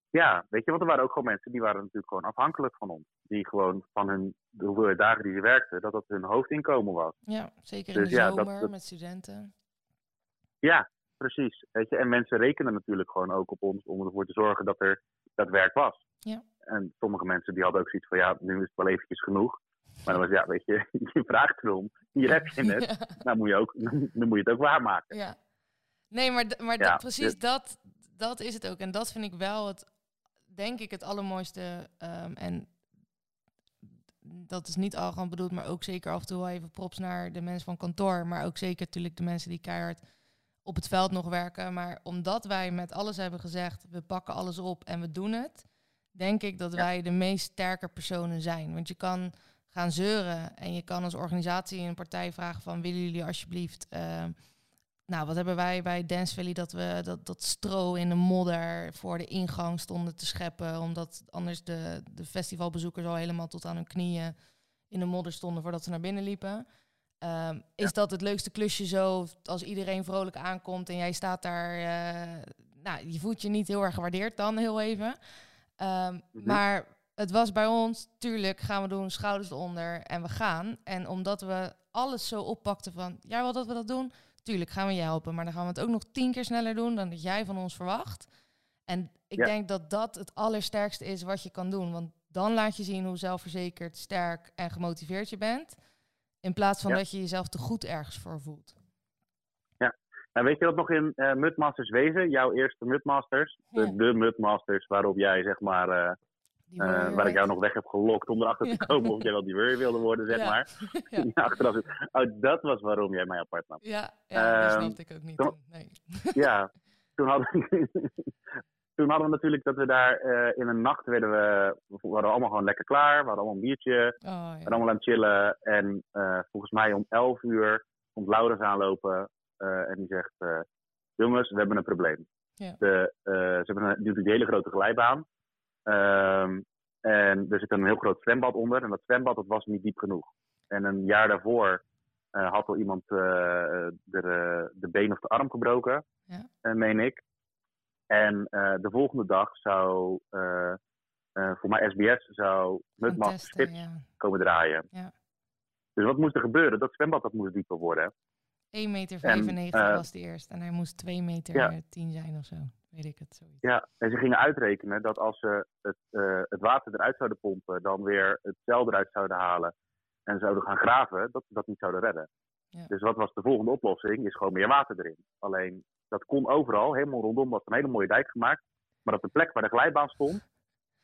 Ja, weet je, want er waren ook gewoon mensen die waren natuurlijk gewoon afhankelijk van ons. Die gewoon van hun, de hoeveelheid dagen die ze werkten, dat dat hun hoofdinkomen was. Ja, zeker dus in de ja, dat- zomer dat- met studenten. Ja, precies. Weet je, en mensen rekenen natuurlijk gewoon ook op ons om ervoor te zorgen dat er dat werk was. Ja. En sommige mensen die hadden ook zoiets van, ja, nu is het wel eventjes genoeg. Maar dan was ja, weet je, je vraagt erom, hier heb je het. Ja. Nou moet je, ook, dan moet je het ook waarmaken. Ja. Nee, maar, maar Ja, precies dit- dat, dat is het ook. En dat vind ik wel het, denk ik, het allermooiste. ehm, en dat is niet arrogant bedoeld, maar ook zeker af en toe wel even props naar de mensen van kantoor. Maar ook zeker natuurlijk de mensen die keihard op het veld nog werken. Maar omdat wij met alles hebben gezegd, we pakken alles op en we doen het, denk ik dat wij de meest sterke personen zijn. Want je kan gaan zeuren en je kan als organisatie een partij vragen van willen jullie alsjeblieft... Uh, nou, wat hebben wij bij Dance Valley dat we dat, dat stro in de modder voor de ingang stonden te scheppen, omdat anders de, de festivalbezoekers al helemaal tot aan hun knieën in de modder stonden voordat ze naar binnen liepen. Um, is dat het leukste klusje zo als iedereen vrolijk aankomt en jij staat daar, uh, nou, je voelt je niet heel erg gewaardeerd dan heel even. Um, mm-hmm. Maar het was bij ons, tuurlijk gaan we doen, schouders eronder en we gaan. En omdat we alles zo oppakten van, ja, wat dat we dat doen, tuurlijk gaan we je helpen, maar dan gaan we het ook nog tien keer sneller doen dan dat jij van ons verwacht. En ik denk dat dat het allersterkste is wat je kan doen. Want dan laat je zien hoe zelfverzekerd, sterk en gemotiveerd je bent. In plaats van dat je jezelf te goed ergens voor voelt. Ja, nou weet je wat nog in uh, Mudmasters wezen? Jouw eerste Mudmasters. De, de Mudmasters waarop jij zeg maar... Uh, uh, waar ik jou nog weg heb gelokt om erachter te komen of jij wel die weer wilde worden, zeg maar. ja. achteraf, oh, dat was waarom jij mij apart nam. Ja, ja dat ehm, snapte ik ook niet toen, Nee. ja, toen hadden, toen hadden we natuurlijk dat we daar uh, in een nacht werden we, we waren allemaal gewoon lekker klaar. We hadden allemaal een biertje, oh, ja. we waren allemaal aan het chillen. En uh, volgens mij om 11 uur komt Laurens aanlopen en die zegt, jongens, we hebben een probleem. Ja. De, ze hebben een, een hele grote glijbaan. Um, en er zit een heel groot zwembad onder. En dat zwembad dat was niet diep genoeg. En een jaar daarvoor uh, had al iemand uh, de, de been of de arm gebroken, ja. uh, meen ik. En de volgende dag zou voor mij SBS zou Mudmaster Spits ja. komen draaien. Ja. Dus wat moest er gebeuren? Dat zwembad dat moest dieper worden. 1,95 meter was de eerste en hij moest 2 meter ja. 10 zijn of zo weet ik het. Zoiets. Ja, en ze gingen uitrekenen dat als ze het, uh, het water eruit zouden pompen, dan weer het cel eruit zouden halen en zouden gaan graven, dat ze dat niet zouden redden. Ja. Dus wat was de volgende oplossing? Is gewoon meer water erin. Alleen dat kon overal, helemaal rondom was een hele mooie dijk gemaakt. Maar op de plek waar de glijbaan stond,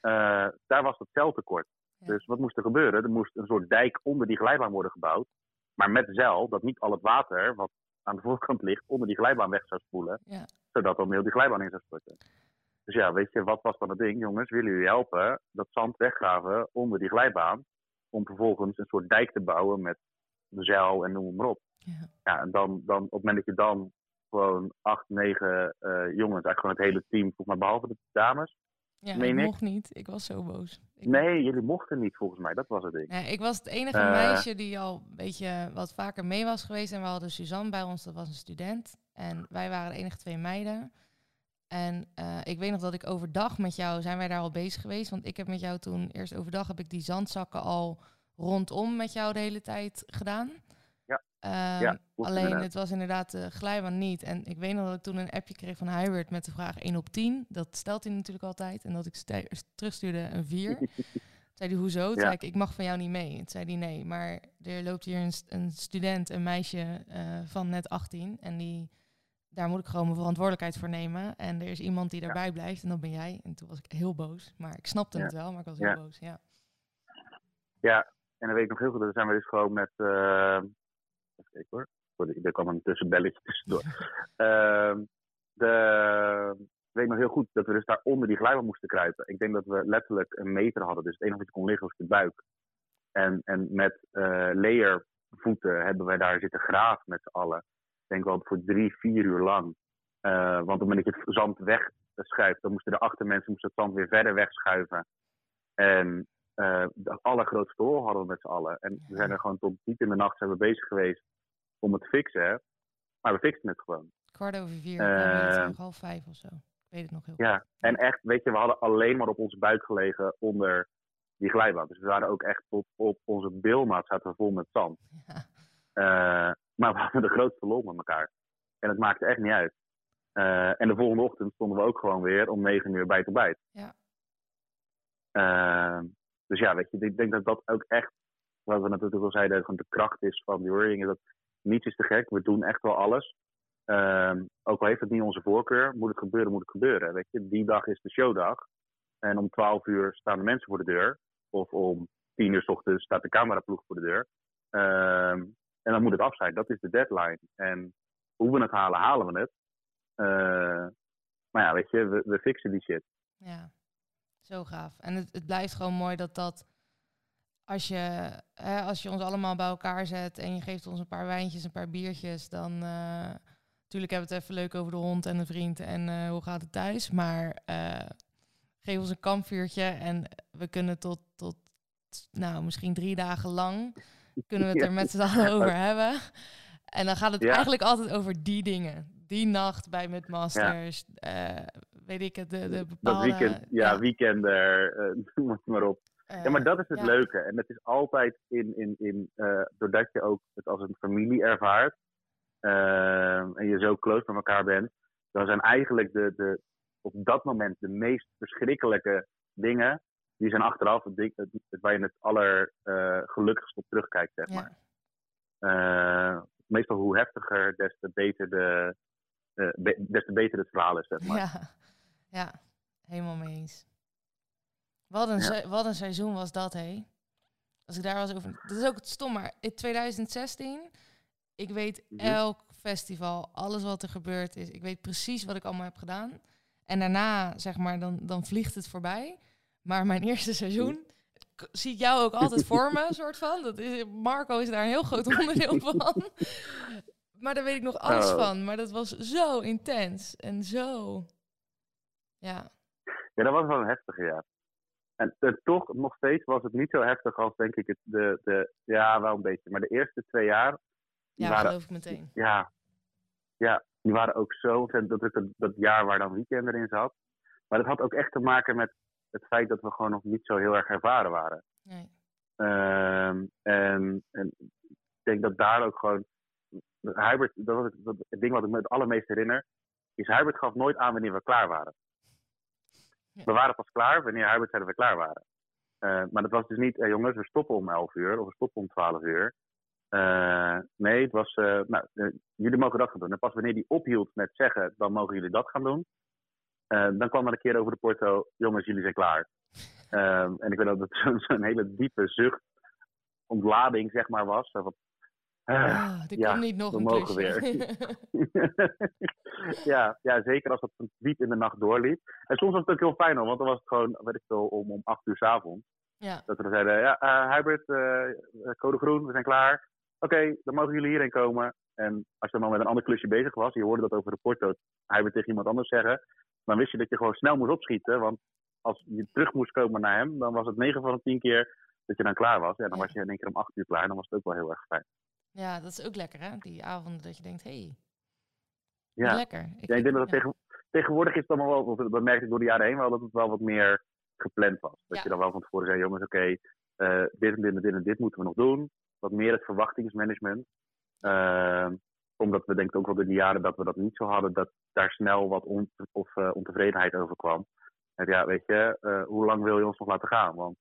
uh, daar was het celtekort. Ja. Dus wat moest er gebeuren? Er moest een soort dijk onder die glijbaan worden gebouwd. Maar met zeil, dat niet al het water wat aan de voorkant ligt, onder die glijbaan weg zou spoelen. Ja. Zodat dan heel die glijbaan in zou storten. Dus ja, weet je, wat was dan het ding? Jongens, willen jullie helpen dat zand weggraven onder die glijbaan? Om vervolgens een soort dijk te bouwen met de zeil en noem maar op. Ja, ja en dan, dan, op het moment dat je dan gewoon acht, negen uh, jongens, eigenlijk gewoon het hele team, volgens mij behalve de dames, ja, ik mocht niet. Ik was zo boos. nee, jullie mochten niet volgens mij. Dat was het ding. Ja, ik was het enige uh, meisje die al een beetje wat vaker mee was geweest. En we hadden Suzanne bij ons, dat was een student. En wij waren de enige twee meiden. En uh, ik weet nog dat ik overdag met jou, zijn wij daar al bezig geweest. Want ik heb met jou toen, eerst overdag heb ik die zandzakken al rondom met jou de hele tijd gedaan. Ja, alleen het was inderdaad de glijbaan niet. En ik weet nog dat ik toen een appje kreeg van Hybrid met de vraag 1 op 10. Dat stelt hij natuurlijk altijd. En dat ik terugstuurde een 4. zei hij, hoezo? Zei ik, ik mag van jou niet mee. Toen zei hij, nee, maar er loopt hier een, een student, een meisje uh, van net 18. En die, daar moet ik gewoon mijn verantwoordelijkheid voor nemen. En er is iemand die daarbij blijft en dat ben jij. En toen was ik heel boos. Maar ik snapte het wel, maar ik was heel boos, ja. Ja, en dan weet ik nog heel goed, dan zijn we dus gewoon met... Uh Even kijken hoor. Er kwam een tussenbelletje tussendoor. uh, de, ik weet nog heel goed dat we dus daar onder die glijbaan moesten kruipen. Ik denk dat we letterlijk een meter hadden. Dus het enige wat je kon liggen was de buik. En, en met uh, layervoeten hebben wij daar zitten graven met z'n allen. Ik denk wel voor drie, vier uur lang. Uh, want op het moment dat je het zand wegschuift, dan moesten de achtermensen moesten het zand weer verder wegschuiven. En uh, de allergrootste rol hadden we met z'n allen. En we zijn er gewoon tot diep in de nacht zijn we bezig geweest om het te fixen. Maar we fixen het gewoon. Kwart over vier, uh, half vijf of zo. Ik weet het nog heel Ja, en echt, weet je, we hadden alleen maar op onze buik gelegen onder die glijbaan. Dus we waren ook echt tot op onze bilmaat zaten we vol met zand. Ja. Uh, maar we hadden de grootste lol met elkaar. En het maakte echt niet uit. Uh, en de volgende ochtend stonden we ook gewoon weer om negen uur bij te bijt. Ja. Uh, dus ja, weet je, ik denk dat dat ook echt, wat we natuurlijk al zeiden, gewoon de kracht is van die Is dat niets is te gek, we doen echt wel alles. Um, ook al heeft het niet onze voorkeur, moet het gebeuren, moet het gebeuren. Weet je, die dag is de showdag. En om 12 uur staan de mensen voor de deur. Of om tien uur s ochtends staat de cameraploeg voor de deur. Ehm, en dan moet het af zijn. Dat is de deadline. En hoe we het halen, halen we het. Uh, maar ja, weet je, we, we fixen die shit. Ja, zo gaaf. En het, het blijft gewoon mooi dat dat als je, hè, als je ons allemaal bij elkaar zet en je geeft ons een paar wijntjes, een paar biertjes, dan uh, natuurlijk hebben we het even leuk over de hond en de vriend en uh, hoe gaat het thuis. Maar geef ons een kampvuurtje en we kunnen tot, tot nou, misschien drie dagen lang kunnen we het er met z'n allen over hebben. En dan gaat het ja. eigenlijk altijd over die dingen. Die nacht bij Midmasters, ja. weet ik het, de, de bepaalde... Dat weekend, ja, ja. weekender, noem het maar op ja, maar dat is het leuke. En het is altijd in, in, in uh, doordat je ook het als een familie ervaart. Uh, en je zo close met elkaar bent. Dan zijn eigenlijk de, de, op dat moment de meest verschrikkelijke dingen. Die zijn achteraf het, het, het waar je het allergelukkigst uh, op terugkijkt, zeg maar. meestal hoe heftiger, des te beter, de, be, des te beter het verhaal is, zeg maar. Ja, ja. helemaal mee eens. Wat een, ja. wat een seizoen was dat, hé. Als ik daar was over... Dat is ook het stom, maar in 2016... Ik weet mhm. elk festival, alles wat er gebeurd is. Ik weet precies wat ik allemaal heb gedaan. En daarna, zeg maar, dan, dan vliegt het voorbij. Maar mijn eerste seizoen zie ik jou ook altijd voor me, soort van. Dat is, Marco is daar een heel groot onderdeel van. maar daar weet ik nog alles oh. van. Maar dat was zo intens en zo... Ja. Ja, dat was wel een heftige, ja. En, en, toch, nog steeds was het niet zo heftig als denk ik het, de, de, ja wel een beetje, maar de eerste twee jaar. Ja, waren, geloof ik meteen. Ja, ja, die waren ook zo dat, dat, dat jaar waar dan weekend erin zat. Maar dat had ook echt te maken met het feit dat we gewoon nog niet zo heel erg ervaren waren. Nee. Um, en, en ik denk dat daar ook gewoon. Hubert, dat was het, dat, het ding wat ik me het allermeest herinner, is Hubert gaf nooit aan wanneer we klaar waren. We waren pas klaar wanneer Hubert zei dat we klaar waren. Uh, maar dat was dus niet, hey jongens, we stoppen om 11 uur of we stoppen om 12 uur. Uh, nee, het was, uh, nou, jullie mogen dat gaan doen. En pas wanneer die ophield met zeggen, dan mogen jullie dat gaan doen. Dan kwam er een keer over de porto, jongens, jullie zijn klaar. Ehm, en ik weet dat het zo'n zo hele diepe zucht, ontlading, zeg maar, was. Wat, Ah, er ja, niet nog we een mogen weer. ja, ja, zeker als dat diep in de nacht doorliep. En soms was het ook heel fijn hoor, want dan was het gewoon, weet ik veel, om, om acht uur s avonds. Ja. Dat we zeiden, ja, uh, Hybrid, uh, code groen, we zijn klaar. Oké, dan mogen jullie hierheen komen. En als je dan met een ander klusje bezig was, je hoorde dat over de porto, Hybrid tegen iemand anders zeggen, dan wist je dat je gewoon snel moest opschieten. Want als je terug moest komen naar hem, dan was het 9 van de 10 keer dat je dan klaar was. Ja, dan was je in één keer om 8 uur klaar en dan was het ook wel heel erg fijn. Ja, dat is ook lekker, hè? Die avonden dat je denkt, hé, hey, ja. lekker. Ik, ja, ik denk dat het tegen, tegenwoordig is het allemaal wel, dat merkte ik door de jaren heen wel, dat het wel wat meer gepland was. Dat ja. je dan wel van tevoren zei, jongens, oké, okay, uh, dit en dit en dit en dit moeten we nog doen. Wat meer het verwachtingsmanagement. Uh, omdat we denken ook wel door die jaren dat we dat niet zo hadden, dat daar snel wat on, of, uh, ontevredenheid over kwam. En ja, weet je, uh, hoe lang wil je ons nog laten gaan? Want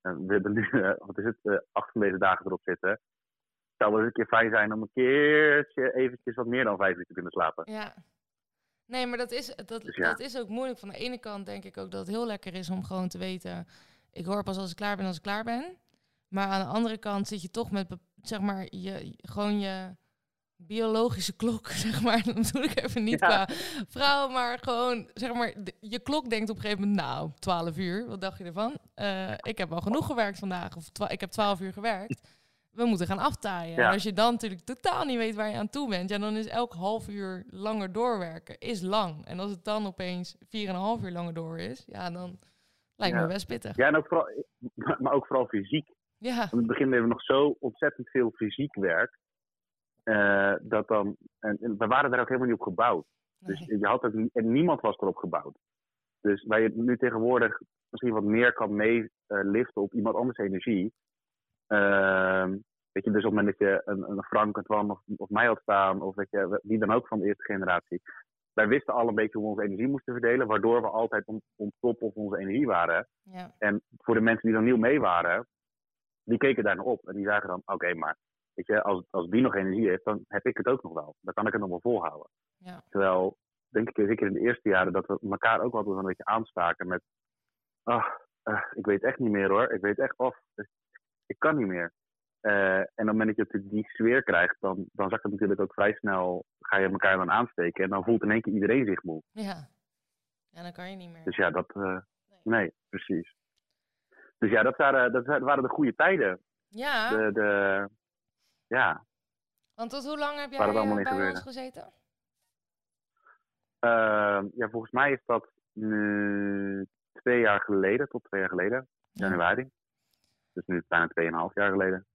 we hebben nu, wat is het, acht van deze dagen erop zitten zou wel eens een keer fijn zijn om een keertje eventjes wat meer dan vijf uur te kunnen slapen. Ja. Nee, maar dat is, dat, dus ja. dat is ook moeilijk. Van de ene kant denk ik ook dat het heel lekker is om gewoon te weten... ik hoor pas als ik klaar ben als ik klaar ben. Maar aan de andere kant zit je toch met, zeg maar, je, gewoon je biologische klok, zeg maar. Dan bedoel ik even niet ja. qua vrouw, maar gewoon, zeg maar, je klok denkt op een gegeven moment, nou, 12 uur, wat dacht je ervan? Uh, ik heb al genoeg gewerkt vandaag, of ik heb 12 uur gewerkt we moeten gaan aftaaien. En als je dan natuurlijk totaal niet weet waar je aan toe bent, ja, dan is elk half uur langer doorwerken is lang. En als het dan opeens 4,5 uur langer door is, ja, dan lijkt me best pittig. Ja, en ook vooral, maar ook vooral fysiek. Ja. In het begin hebben we nog zo ontzettend veel fysiek werk. Uh, dat dan, en, en, we waren daar ook helemaal niet op gebouwd. Dus nee. Je had ook, en niemand was erop gebouwd. Dus waar je nu tegenwoordig misschien wat meer kan meeliften op iemand anders energie, Uh, weet je, dus op het moment dat je een, een Frank, een Twan of, of mij had staan, of weet je, wie dan ook van de eerste generatie. Wij wisten al een beetje hoe we onze energie moesten verdelen, waardoor we altijd om top of onze energie waren. Ja. En voor de mensen die dan nieuw mee waren, die keken daar naar op. En die zagen dan, oké, maar weet je, als, als die nog energie heeft, dan heb ik het ook nog wel. Dan kan ik het nog wel volhouden. Ja. Terwijl, denk ik zeker in de eerste jaren, dat we elkaar ook altijd een beetje aanstaken met, ah, eh, ik weet echt niet meer hoor. Ik weet echt of. Ik kan niet meer. Eh, en op het moment dat je die sfeer krijgt, dan, dan zakt het natuurlijk ook vrij snel. Ga je elkaar dan aansteken en dan voelt in één keer iedereen zich moe. Ja. Ja, dan kan je niet meer. Dus ja, dat. eh, nee, precies. Dus ja, dat waren, dat waren de goede tijden. Ja, De, de, ja, want tot hoe lang heb jij eh, in bij ons gezeten? Ehm, ja, volgens mij is dat nu twee jaar geleden, tot twee jaar geleden, Ja. januari. Dus nu bijna tweeënhalf jaar geleden.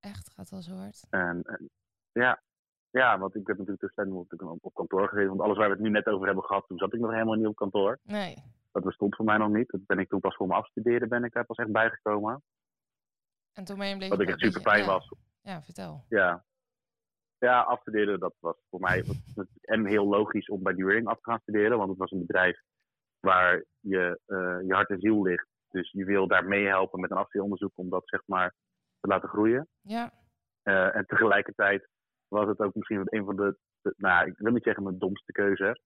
Echt, gaat wel zo hard. En, en ja, ja, want ik heb natuurlijk op, op, kantoor gezeten. Want alles waar we het nu net over hebben gehad, toen zat ik nog helemaal niet op kantoor. Nee. Dat bestond voor mij nog niet. Dat ben ik toen pas voor mijn afstuderen ben ik daar pas echt bijgekomen. En toen ben je bleef Wat ik echt super fijn ja. was. Ja, vertel. Ja. Ja, afstuderen, dat was voor mij was en heel logisch om bij During af te gaan studeren. Want het was een bedrijf waar je, eh, je hart en ziel ligt. Dus je wil daar meehelpen met een afstudeeronderzoek om dat zeg maar te laten groeien. Ja, Eh, en tegelijkertijd was het ook misschien een van de, de- nou, ik wil niet zeggen mijn domste keuze.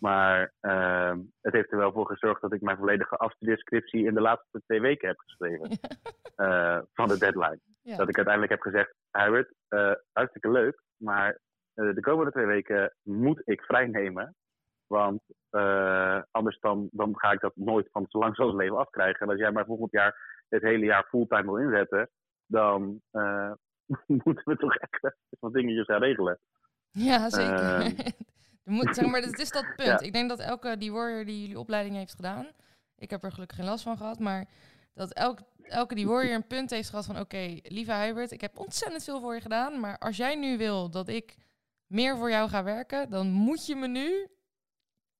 Maar ehm, het heeft er wel voor gezorgd dat ik mijn volledige afstudeerscriptie in de laatste twee weken heb geschreven. eh, van de deadline. ja. Dat ik uiteindelijk heb gezegd, Hubert, eh, hartstikke leuk, maar eh, de komende twee weken moet ik vrij nemen. Want eh, anders dan, dan ga ik dat nooit van zo lang als leven afkrijgen. En als jij maar volgend jaar het hele jaar fulltime wil inzetten, dan eh, moeten we toch echt wat dingetjes gaan regelen. Ja, zeker. Ehm. Moet, zeg maar, het is dat punt. Ja. Ik denk dat elke die warrior die jullie opleiding heeft gedaan, ik heb er gelukkig geen last van gehad, maar dat elk, elke die warrior een punt heeft gehad van, oké, lieve Hubert, ik heb ontzettend veel voor je gedaan, maar als jij nu wil dat ik meer voor jou ga werken, dan moet je me nu,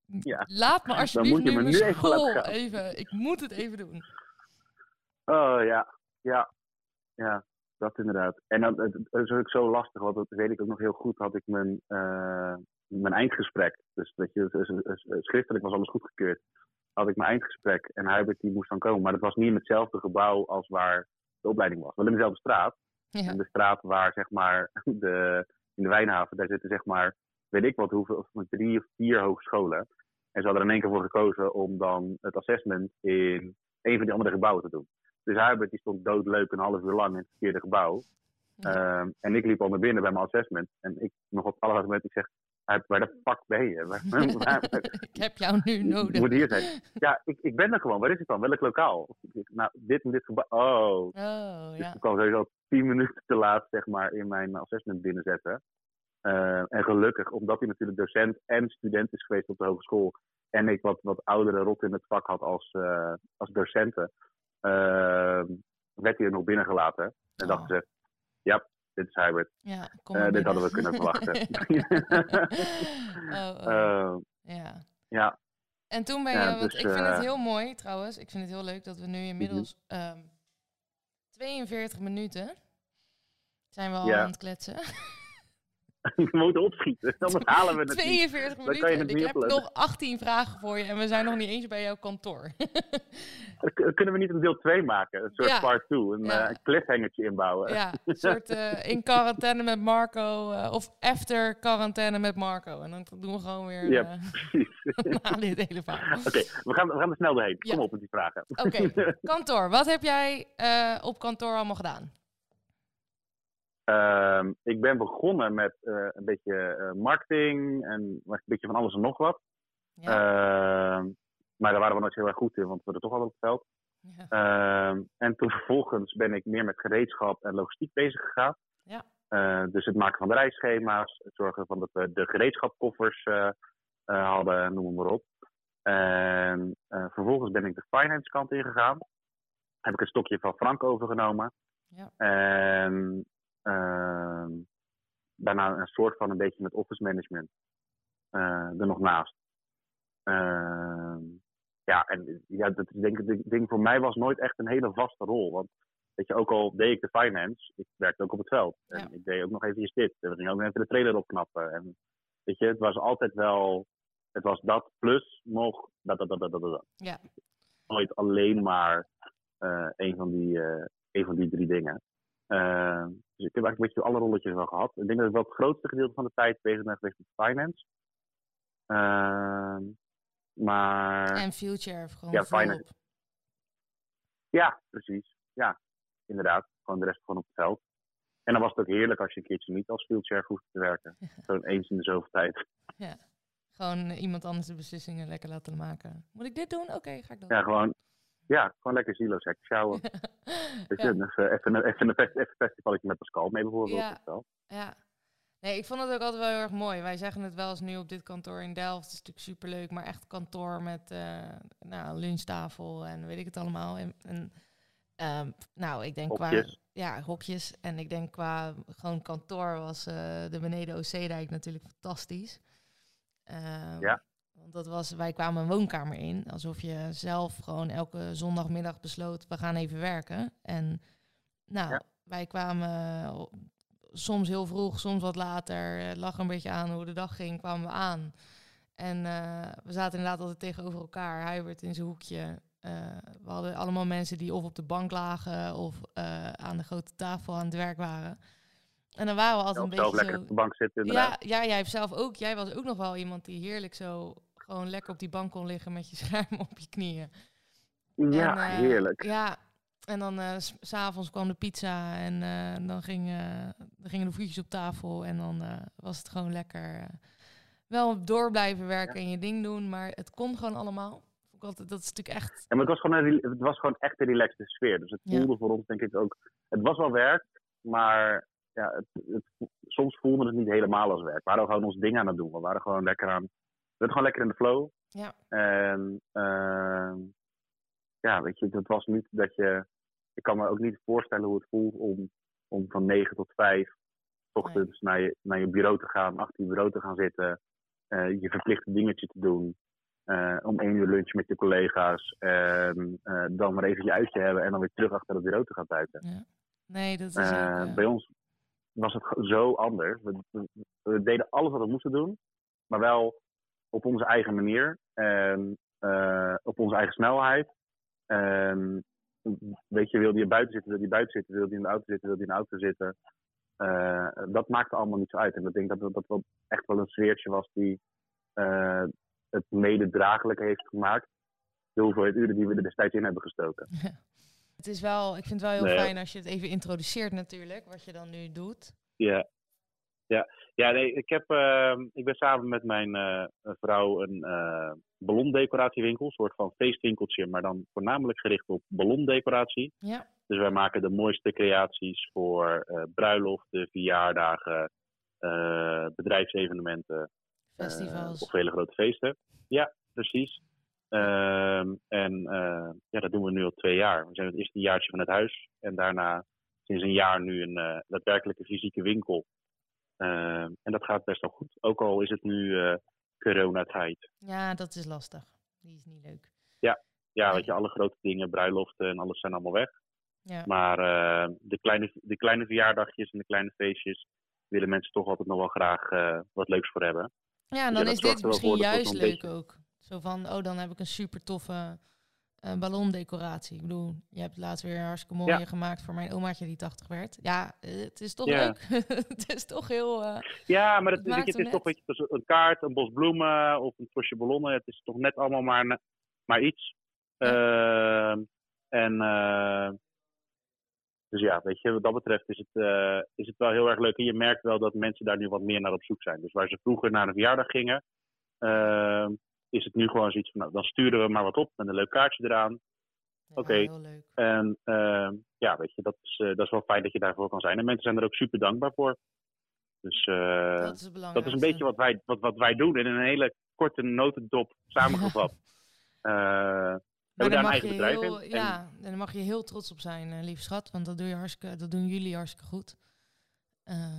Ja. laat me alsjeblieft moet je nu me mijn nu school even, ik moet het even doen. Oh ja, ja, ja, dat inderdaad. En het is ook zo lastig, want dat weet ik ook nog heel goed, had ik mijn, eh, mijn eindgesprek. Dus dat je, dus, dus, dus, schriftelijk was alles goedgekeurd. Had ik mijn eindgesprek en Hubert die moest dan komen. Maar dat was niet in hetzelfde gebouw als waar de opleiding was. Wel in dezelfde straat. Ja, En de straat waar, zeg maar, de, in de Wijnhaven, daar zitten, zeg maar, weet ik wat, hoeveel, of drie of vier hogescholen. En ze hadden er in één keer voor gekozen om dan het assessment in een van die andere gebouwen te doen. Dus Hubert die stond doodleuk een half uur lang in het verkeerde gebouw. Ja. Ehm, en ik liep al naar binnen bij mijn assessment. En ik nog op allerlaatste moment, ik zeg, waar de fuck ben je? Ik heb jou nu nodig. moet hier zijn. Ja, ik, ik ben er gewoon. Waar is het dan? Welk lokaal? Nou, dit en dit gebouw. Oh, Oh, dus ja. ik kwam sowieso tien minuten te laat zeg maar, in mijn assessment binnenzetten. Eh, en gelukkig, omdat hij natuurlijk docent en student is geweest op de hogeschool. En ik wat, wat oudere rot in het vak had als, eh, als docenten. eh, werd hij er nog binnengelaten. En Oh. dachten ze, ja, dit is Hubert. Ja, kom Eh, dit hadden we kunnen verwachten. oh, oh. Eh, ja. ja, En toen ben je, Ja, want dus, ik vind het eh, Mhm. heel mooi trouwens, ik vind het heel leuk dat we nu inmiddels ehm 42 minuten zijn we al aan het kletsen. we moeten opschieten. Anders halen we het niet. 42 Dan kan je minuten. het Ik niet heb nog 18 vragen voor je en we zijn nog niet eens bij jouw kantoor. Kunnen we niet een deel 2 maken? Een soort Ja. part 2. Een Ja. eh, cliffhangertje inbouwen. ja, een soort eh, in quarantaine met Marco eh, of after quarantaine met Marco. En dan doen we gewoon weer Ja, precies. na dit hele verhaal. Oké, we, gaan, we gaan er snel doorheen. Ja. Kom op met die vragen. Oké, kantoor. Wat heb jij op kantoor allemaal gedaan? Ehm, ik ben begonnen met eh, een beetje eh, marketing en een beetje van alles en nog wat. Ja, Ehm, maar daar waren we nooit heel erg goed in, want we hadden toch al op het veld. ja. Ehm, en toen vervolgens ben ik meer met gereedschap en logistiek bezig gegaan. Ja. Eh, dus het maken van de reisschema's, het zorgen ervan dat we de gereedschapkoffers hadden, noem maar op. En vervolgens ben ik de finance kant ingegaan. Heb ik een stokje van Frank overgenomen. Ja. En daarna een soort van een beetje met office management eh, er nog naast. Ehm, ja, en ja, dat is denk ik, ding voor mij was nooit echt een hele vaste rol. Want weet je, ook al deed ik de finance, ik werkte ook op het veld. En Ja. ik deed ook nog even dit. En we gingen ook even de trailer opknappen. En weet je, het was altijd wel, het was dat plus nog dat, dat, dat, dat, dat, dat. Ja. Nooit alleen maar eh, een, van die, eh, een van die drie dingen. Ehm, dus ik heb eigenlijk een beetje alle rolletjes wel gehad. Ik denk dat ik wel het grootste gedeelte van de tijd bezig ben geweest met finance. Ehm, maar En Future gewoon Ja, finance. Ja, precies. Ja, inderdaad. Gewoon de rest gewoon op het veld. En dan was het ook heerlijk als je een keertje niet als wheelchair hoeft te werken. Zo'n eens in de zoveel tijd. Ja. Gewoon iemand anders de beslissingen lekker laten maken. Moet ik dit doen? Oké, ga ik doen. Ja, gewoon, ja, gewoon lekker zieloos sjouwen. Dus ja. even, even, een, even, een, even festivaletje met Pascal mee bijvoorbeeld. Ja. ja. Nee, ik vond het ook altijd wel heel erg mooi. Wij zeggen het wel eens nu op dit kantoor in Delft. Het is natuurlijk superleuk, maar echt kantoor met uh, nou, lunchtafel en weet ik het allemaal. En, en um, nou, ik denk hokjes. qua... Ja, hokjes. En ik denk qua gewoon kantoor was uh, de beneden OC-dijk natuurlijk fantastisch. Um, ja. Want dat was, wij kwamen een woonkamer in, alsof je zelf gewoon elke zondagmiddag besloot, we gaan even werken. En nou, ja. wij kwamen soms heel vroeg, soms wat later, lag een beetje aan hoe de dag ging, kwamen we aan. En uh, we zaten inderdaad altijd tegenover elkaar. Hij werd in zijn hoekje. Uh, we hadden allemaal mensen die of op de bank lagen of uh, aan de grote tafel aan het werk waren. En dan waren we altijd ja, een beetje lekker zo... op de bank zitten. Ja, ja, jij hebt zelf ook. Jij was ook nog wel iemand die heerlijk zo gewoon lekker op die bank kon liggen met je scherm op je knieën. Ja, en, uh, heerlijk. Ja, en dan uh, s'avonds kwam de pizza en uh, dan, ging, dan gingen de voetjes op tafel en dan was het gewoon lekker wel door blijven werken ja. en je ding doen, maar het kon gewoon allemaal. Dat is natuurlijk echt. Ja, maar het was gewoon, een, het was gewoon echt een relaxte sfeer. Dus het voelde ja. voor ons denk ik ook. Het was wel werk, maar ja, het, het, soms voelde het niet helemaal als werk. We waren gewoon ons ding aan het doen. We waren gewoon lekker aan. We waren gewoon lekker in de flow. Ja. En uh, ja, weet je, het was niet dat je. Ik kan me ook niet voorstellen hoe het voelt om, om van 9 tot 5 ochtends nee. naar, je, naar je bureau te gaan, achter je bureau te gaan zitten, uh, je verplichte dingetje te doen. Uh, om één uur lunch met je collega's. En uh, dan maar even je uitje hebben en dan weer terug achter het bureau te gaan buiten. Ja. Nee, dat is ook, Bij ons was het zo anders. We, we, we, deden alles wat we moesten doen, maar wel op onze eigen manier en op onze eigen snelheid. En weet je, wilde je buiten zitten, wilde je buiten zitten, wilde je in de auto zitten, wilde je in de auto zitten. dat maakte allemaal niet zo uit. En ik denk dat dat, dat wel echt wel een sfeertje was die het mede draaglijk heeft gemaakt. De hoeveelheid uren die we er destijds in hebben gestoken. Ja. Het is wel, ik vind het wel heel nee. fijn als je het even introduceert natuurlijk, wat je dan nu doet. Ja, ja. ja nee, ik, heb, uh, ik ben samen met mijn uh, vrouw een uh, ballondecoratiewinkel, een soort van feestwinkeltje, maar dan voornamelijk gericht op ballondecoratie. Ja. Dus wij maken de mooiste creaties voor bruiloften, verjaardagen, bedrijfsevenementen. Festivals. of hele grote feesten. Ja, precies. Um, en ja, dat doen we nu al twee jaar. We zijn het eerste jaartje van het huis. En daarna sinds een jaar nu een daadwerkelijke fysieke winkel. Uh, en dat gaat best wel goed. Ook al is het nu uh, coronatijd. Ja, dat is lastig. Die is niet leuk. Ja, ja weet je, alle grote dingen, bruiloften en alles zijn allemaal weg. Ja. Maar de, kleine, de kleine verjaardagjes en de kleine feestjes willen mensen toch altijd nog wel graag wat leuks voor hebben. Ja, en dan is dit misschien juist leuk beetje... ook. Zo van, oh, dan heb ik een super toffe uh, ballondecoratie. Ik bedoel, je hebt laatst weer een hartstikke mooie ja. gemaakt voor mijn omaatje die 80 werd. Ja, het is toch ja. leuk. het is toch heel... Uh, ja, maar het, het, het is toch je, een kaart, een bos bloemen of een bosje ballonnen. Het is toch net allemaal maar, maar iets. Ja. Uh, en... dus ja, weet je, wat dat betreft is het, is het wel heel erg leuk. En je merkt wel dat mensen daar nu wat meer naar op zoek zijn. Dus waar ze vroeger naar een verjaardag gingen, uh, is het nu gewoon zoiets van, nou, dan sturen we maar wat op met een leuk kaartje eraan. Ja, Oké. Okay. En uh, ja, weet je, dat is, uh, dat is wel fijn dat je daarvoor kan zijn. En mensen zijn er ook super dankbaar voor. Dus uh, dat, is dat is een beetje wat wij, wat, wat wij doen in een hele korte notendop samengevat. maar daar daar mag je heel, in. Ja, en daar mag je heel trots op zijn, lief schat. Want dat, doe je hartstikke, dat doen jullie hartstikke goed.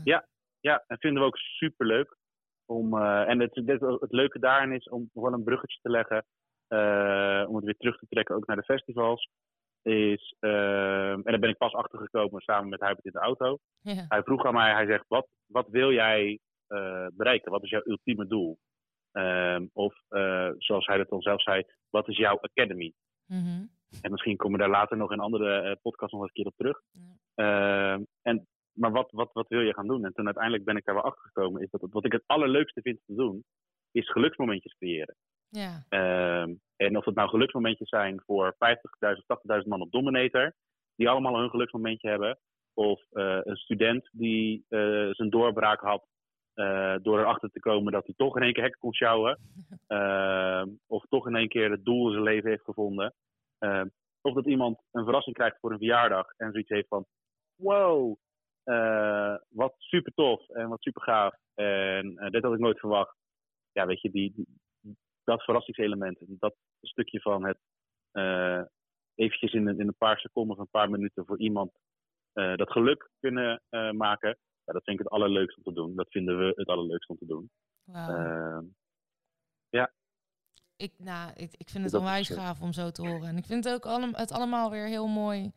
Ja, ja, en vinden we ook super leuk. Om, uh, en het, het, leuke daarin is om gewoon een bruggetje te leggen. Uh, om het weer terug te trekken ook naar de festivals. Is, uh, en daar ben ik pas achter gekomen samen met Hubert in de auto. Ja. Hij vroeg aan mij, hij zegt, wat, wat wil jij bereiken? Wat is jouw ultieme doel? Ehm, of zoals hij dat dan zelf zei, wat is jouw academy? Mm -hmm. En misschien komen we daar later nog in andere podcasts nog een keer op terug. Ja. en maar wat, wat, wat wil je gaan doen? En toen uiteindelijk ben ik daar wel achter gekomen, is dat het, wat ik het allerleukste vind te doen, is geluksmomentjes creëren. Ja. Ehm, en of het nou geluksmomentjes zijn voor 50.000, 80.000 man op Dominator, die allemaal een geluksmomentje hebben. Of eh, een student die eh, zijn doorbraak had eh, door erachter te komen dat hij toch in één keer hekken kon sjouwen. Ehm, of toch in één keer het doel in zijn leven heeft gevonden. Ehm, of dat iemand een verrassing krijgt voor een verjaardag en zoiets heeft van: wow, wat super tof en wat super gaaf. En dit had ik nooit verwacht. Ja, weet je, die, dat verrassingselement, dat stukje van het eventjes in, in een paar seconden of een paar minuten voor iemand uh, dat geluk kunnen uh, maken. Ja, dat vind ik het allerleukste om te doen. Dat vinden we het allerleukste om te doen. Wow. Uh, ja. Ik, nou, ik, ik vind het dat onwijs gaaf om zo te horen. En ik vind het ook het allemaal weer heel mooi.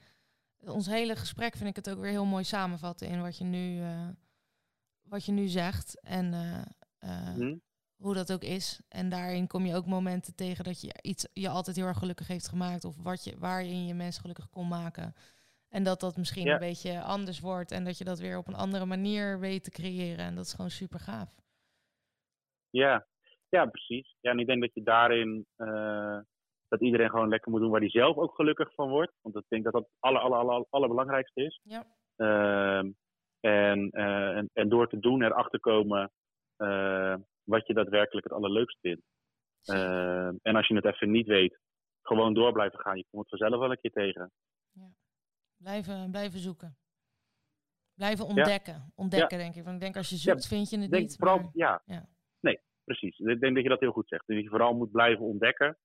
Ons hele gesprek vind ik het ook weer heel mooi samenvatten in wat je nu, wat je nu zegt. En mm hoe dat ook is. En daarin kom je ook momenten tegen dat je iets je altijd heel erg gelukkig heeft gemaakt. Of wat je, waarin je mensen gelukkig kon maken. En dat dat misschien een beetje anders wordt. En dat je dat weer op een andere manier weet te creëren. En dat is gewoon super gaaf. Ja, ja precies. Ja, en ik denk dat je daarin. Uh, dat iedereen gewoon lekker moet doen waar hij zelf ook gelukkig van wordt. Want ik denk dat dat het aller, aller, aller, allerbelangrijkste is. Ja. Uh, en, uh, en, en, door te doen erachter komen eh, wat je daadwerkelijk het allerleukst vindt. Uh, en als je het even niet weet, gewoon door blijven gaan. Je komt het vanzelf wel een keer tegen. Ja. Blijven, blijven zoeken. Blijven ontdekken. Ja. Ontdekken, denk ik. Want ik denk als je zoekt, vind je het denk niet. Vooral, maar... ja. Nee, precies. Ik denk dat je dat heel goed zegt. Dat je vooral moet blijven ontdekken.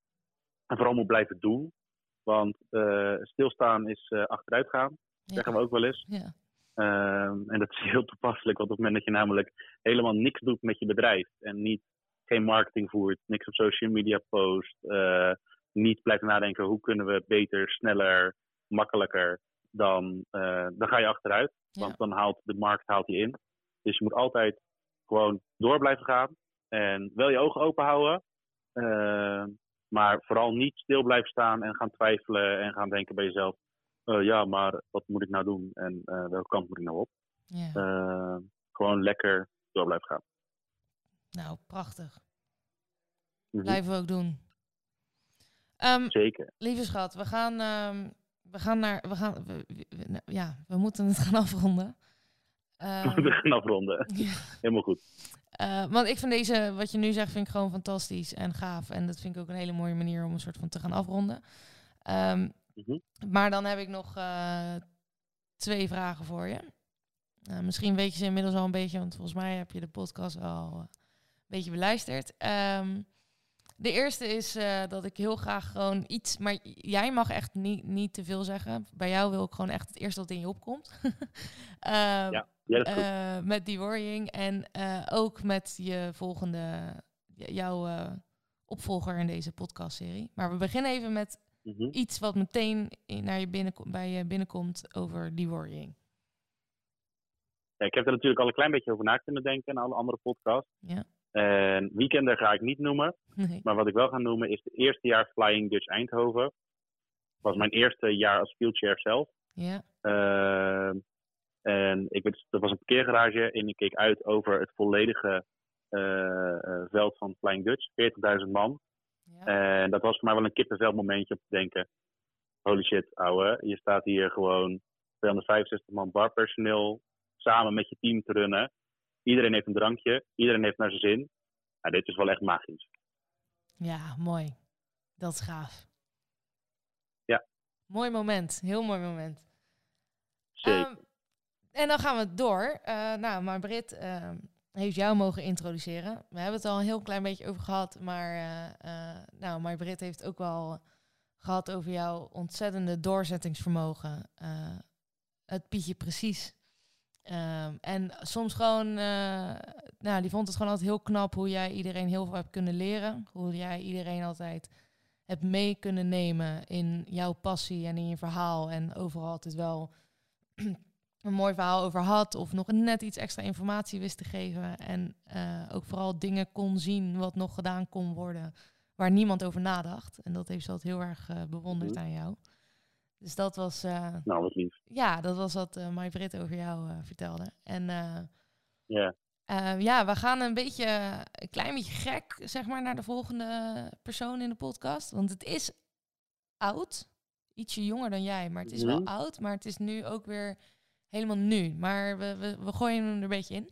En vooral moet blijven doen. Want uh, stilstaan is uh, achteruit gaan. Zeggen we ook wel eens. Ja. Um, en dat is heel toepasselijk, want op het moment dat je namelijk helemaal niks doet met je bedrijf en niet, geen marketing voert, niks op social media post, uh, niet blijft nadenken hoe kunnen we beter, sneller, makkelijker, dan, uh, dan ga je achteruit. Want ja. dan haalt de markt haalt je in. Dus je moet altijd gewoon door blijven gaan en wel je ogen open houden. Uh, maar vooral niet stil blijven staan en gaan twijfelen en gaan denken bij jezelf: uh, ja, maar wat moet ik nou doen en uh, welke kant moet ik nou op? Ja. Uh, gewoon lekker door blijven gaan. Nou, prachtig. -hmm. Blijven we ook doen. Um, Zeker. Lieve schat, we gaan, um, we gaan naar. We gaan, we, we, ja, we moeten het gaan afronden. Um, we gaan afronden. Ja. Helemaal goed. Uh, want ik vind deze, wat je nu zegt, vind ik gewoon fantastisch en gaaf. En dat vind ik ook een hele mooie manier om een soort van te gaan afronden. Um, Mm -hmm. Maar dan heb ik nog uh, twee vragen voor je. Uh, misschien weet je ze inmiddels al een beetje, want volgens mij heb je de podcast al een beetje beluisterd. Um, de eerste is dat ik heel graag gewoon iets, maar jij mag echt niet, niet te veel zeggen. Bij jou wil ik gewoon echt het eerste wat in je opkomt. um, ja, ja met die worrying en ook met je volgende, jouw opvolger in deze podcastserie. Maar we beginnen even met Mm -hmm. Iets wat meteen naar je bij je binnenkomt over die worrying. Ja, ik heb er natuurlijk al een klein beetje over na kunnen denken in alle andere podcasts. Ja. En weekender ga ik niet noemen. Nee. Maar wat ik wel ga noemen is het eerste jaar Flying Dutch Eindhoven. Was mijn eerste jaar als wheelchair zelf. Ja. Uh, en ik weet, dat was een parkeergarage en ik keek uit over het volledige uh, uh, veld van Flying Dutch. 40.000 man. Ja. En dat was voor mij wel een kippenvel momentje om te denken. Holy shit, ouwe. Je staat hier gewoon 265 man barpersoneel samen met je team te runnen. Iedereen heeft een drankje. Iedereen heeft naar zijn zin. Nou, dit is wel echt magisch. Ja, mooi. Dat is gaaf. Ja. Mooi moment. Heel mooi moment. Zeker. Um, en dan gaan we door. Uh, nou, maar Brit, uh, heeft jou mogen introduceren. We hebben het al een heel klein beetje over gehad, maar uh, nou, maar Brit heeft ook wel gehad over jouw ontzettende doorzettingsvermogen. Het Pietje precies. en soms gewoon, nou, die vond het gewoon altijd heel knap hoe jij iedereen heel veel hebt kunnen leren. Hoe jij iedereen altijd hebt mee kunnen nemen in jouw passie en in je verhaal. En overal altijd wel een mooi verhaal over had of nog net iets extra informatie wist te geven. En uh, ook vooral dingen kon zien wat nog gedaan kon worden waar niemand over nadacht. En dat heeft ze altijd heel erg uh, bewonderd mm -hmm. aan jou. Dus dat was... Uh, nou, wat lief. Ja, dat was wat uh, Mai Britt over jou vertelde. En yeah. Eh, ja, we gaan een beetje, een klein beetje gek, zeg maar, naar de volgende persoon in de podcast. Want het is oud. Ietsje jonger dan jij, maar het is wel Mhm. oud. Maar het is nu ook weer helemaal nu. Maar we, we, we gooien hem er een beetje in.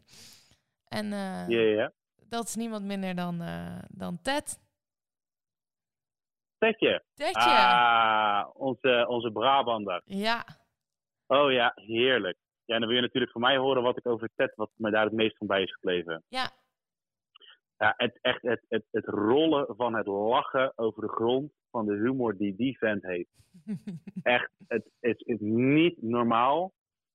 En eh, dat is niemand minder dan, eh, dan Ted. Tetje. Tedje! Ah, onze, onze Brabander. Ja, Oh ja, heerlijk. Ja, en dan wil je natuurlijk van mij horen wat ik over Ted, wat me daar het meest van bij is gebleven. ja. Ja, het, echt het, het, het rollen van het lachen over de grond van de humor die die vent heeft. Echt, het is, is niet normaal.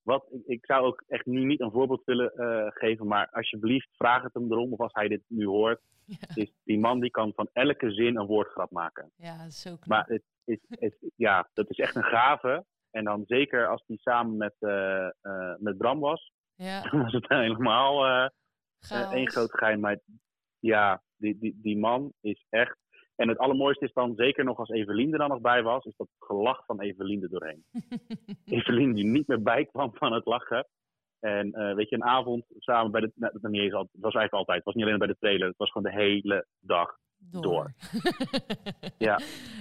Wat, ik, ik zou ook echt nu niet een voorbeeld willen eh, geven, maar alsjeblieft vraag het hem erom, of als hij dit nu hoort. Ja. Is, die man die kan van elke zin een woordgrap maken. ja, dat is zo knap. Maar het is, het, ja, dat is echt een gave. En dan zeker als die samen met, eh, eh, met Bram was, ja, dan was het helemaal één groot geheim. Maar ja, die, die, die man is echt. En het allermooiste is dan, zeker nog als Evelien er dan nog bij was, is dat gelach van Evelien er doorheen. Evelien die niet meer bijkwam van het lachen. En eh, weet je, een avond samen bij de. Nou, dat was niet eens het was eigenlijk altijd. Het was niet alleen bij de trailer. Het was gewoon de hele dag. door. Ja.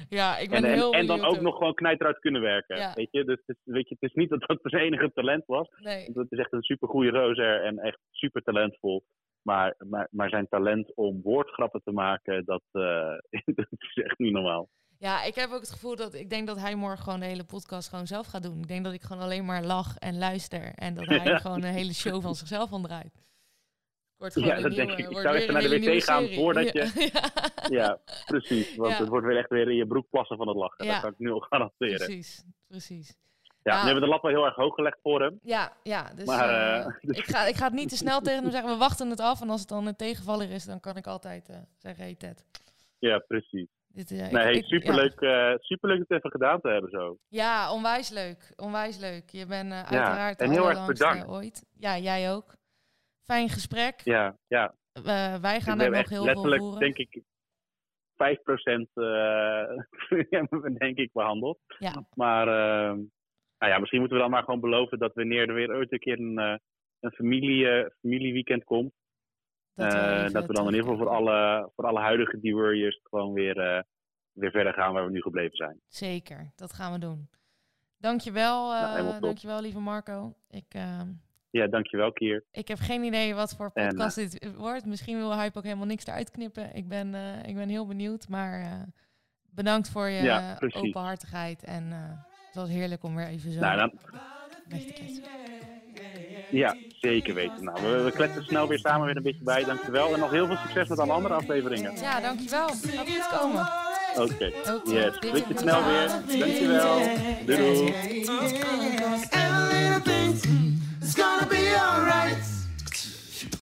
ja, ik ben En, en, heel en dan benieuwd ook nog gewoon knijteruit kunnen werken. Ja. Weet je? Dus het is, weet je, het is niet dat dat zijn enige talent was. Nee, Het is echt een super goede rozer en echt super talentvol. Maar, maar, maar zijn talent om woordgrappen te maken, dat, eh, dat is echt niet normaal. ja, ik heb ook het gevoel dat ik denk dat hij morgen gewoon de hele podcast gewoon zelf gaat doen. Ik denk dat ik gewoon alleen maar lach en luister en dat hij gewoon een hele show van zichzelf van draait. Wordt Ja, dat nieuwe, denk ik. Ik zou even naar de wc gaan serie. voordat Ja, ja. Ja, precies. Want het wordt weer echt weer in je broek plassen van het lachen. Dat kan ik nu al garanderen. precies, precies. Ja, Ja. nu hebben we de lat wel heel erg hoog gelegd voor hem. Ja, ja. Dus, Maar, eh, eh, dus- ik, ga, ik ga het niet te snel tegen hem zeggen. We wachten het af. En als het dan een tegenvaller is, dan kan ik altijd eh, zeggen: Hey Ted. Ja, precies. Dit, ik- Nee, hey, ik- superleuk, superleuk het even gedaan te hebben zo. Ja, ja, onwijs leuk. Onwijs leuk. Je bent uiteraard en de heel erg bedankt. ooit. Ja, jij ook. Fijn gesprek. Ja, ja. Wij gaan er nog heel veel voeren. denk ik, 5% eh hebben we denk ik behandeld. Ja. Maar nou ja, misschien moeten we dan maar gewoon beloven dat wanneer er weer ooit een keer een, eh, een familie, eh, familieweekend komt, dat we, eh, dat we dan in ieder geval voor alle, voor alle huidige D-Warriors gewoon weer, weer verder gaan waar we nu gebleven zijn. Zeker, dat gaan we doen. Dankjewel, eh Nou, dankjewel lieve Marco. Ik, eh, Ja, dankjewel Kier. ik heb geen idee wat voor En, podcast dit wordt. Misschien wil Hype ook helemaal niks eruit knippen. Ik ben, ik ben heel benieuwd. Maar bedankt voor je Ja, openhartigheid. En was heerlijk om weer even zo Nou, dan, weg te kletsen. ja, zeker weten. Nou, we, we kletsen snel weer samen weer een beetje bij. Dankjewel. En nog heel veel succes met alle andere afleveringen. Ja, dankjewel. Gaat goed komen. Oké. Oké, Yes. je snel weer. Dankjewel. Doei doei.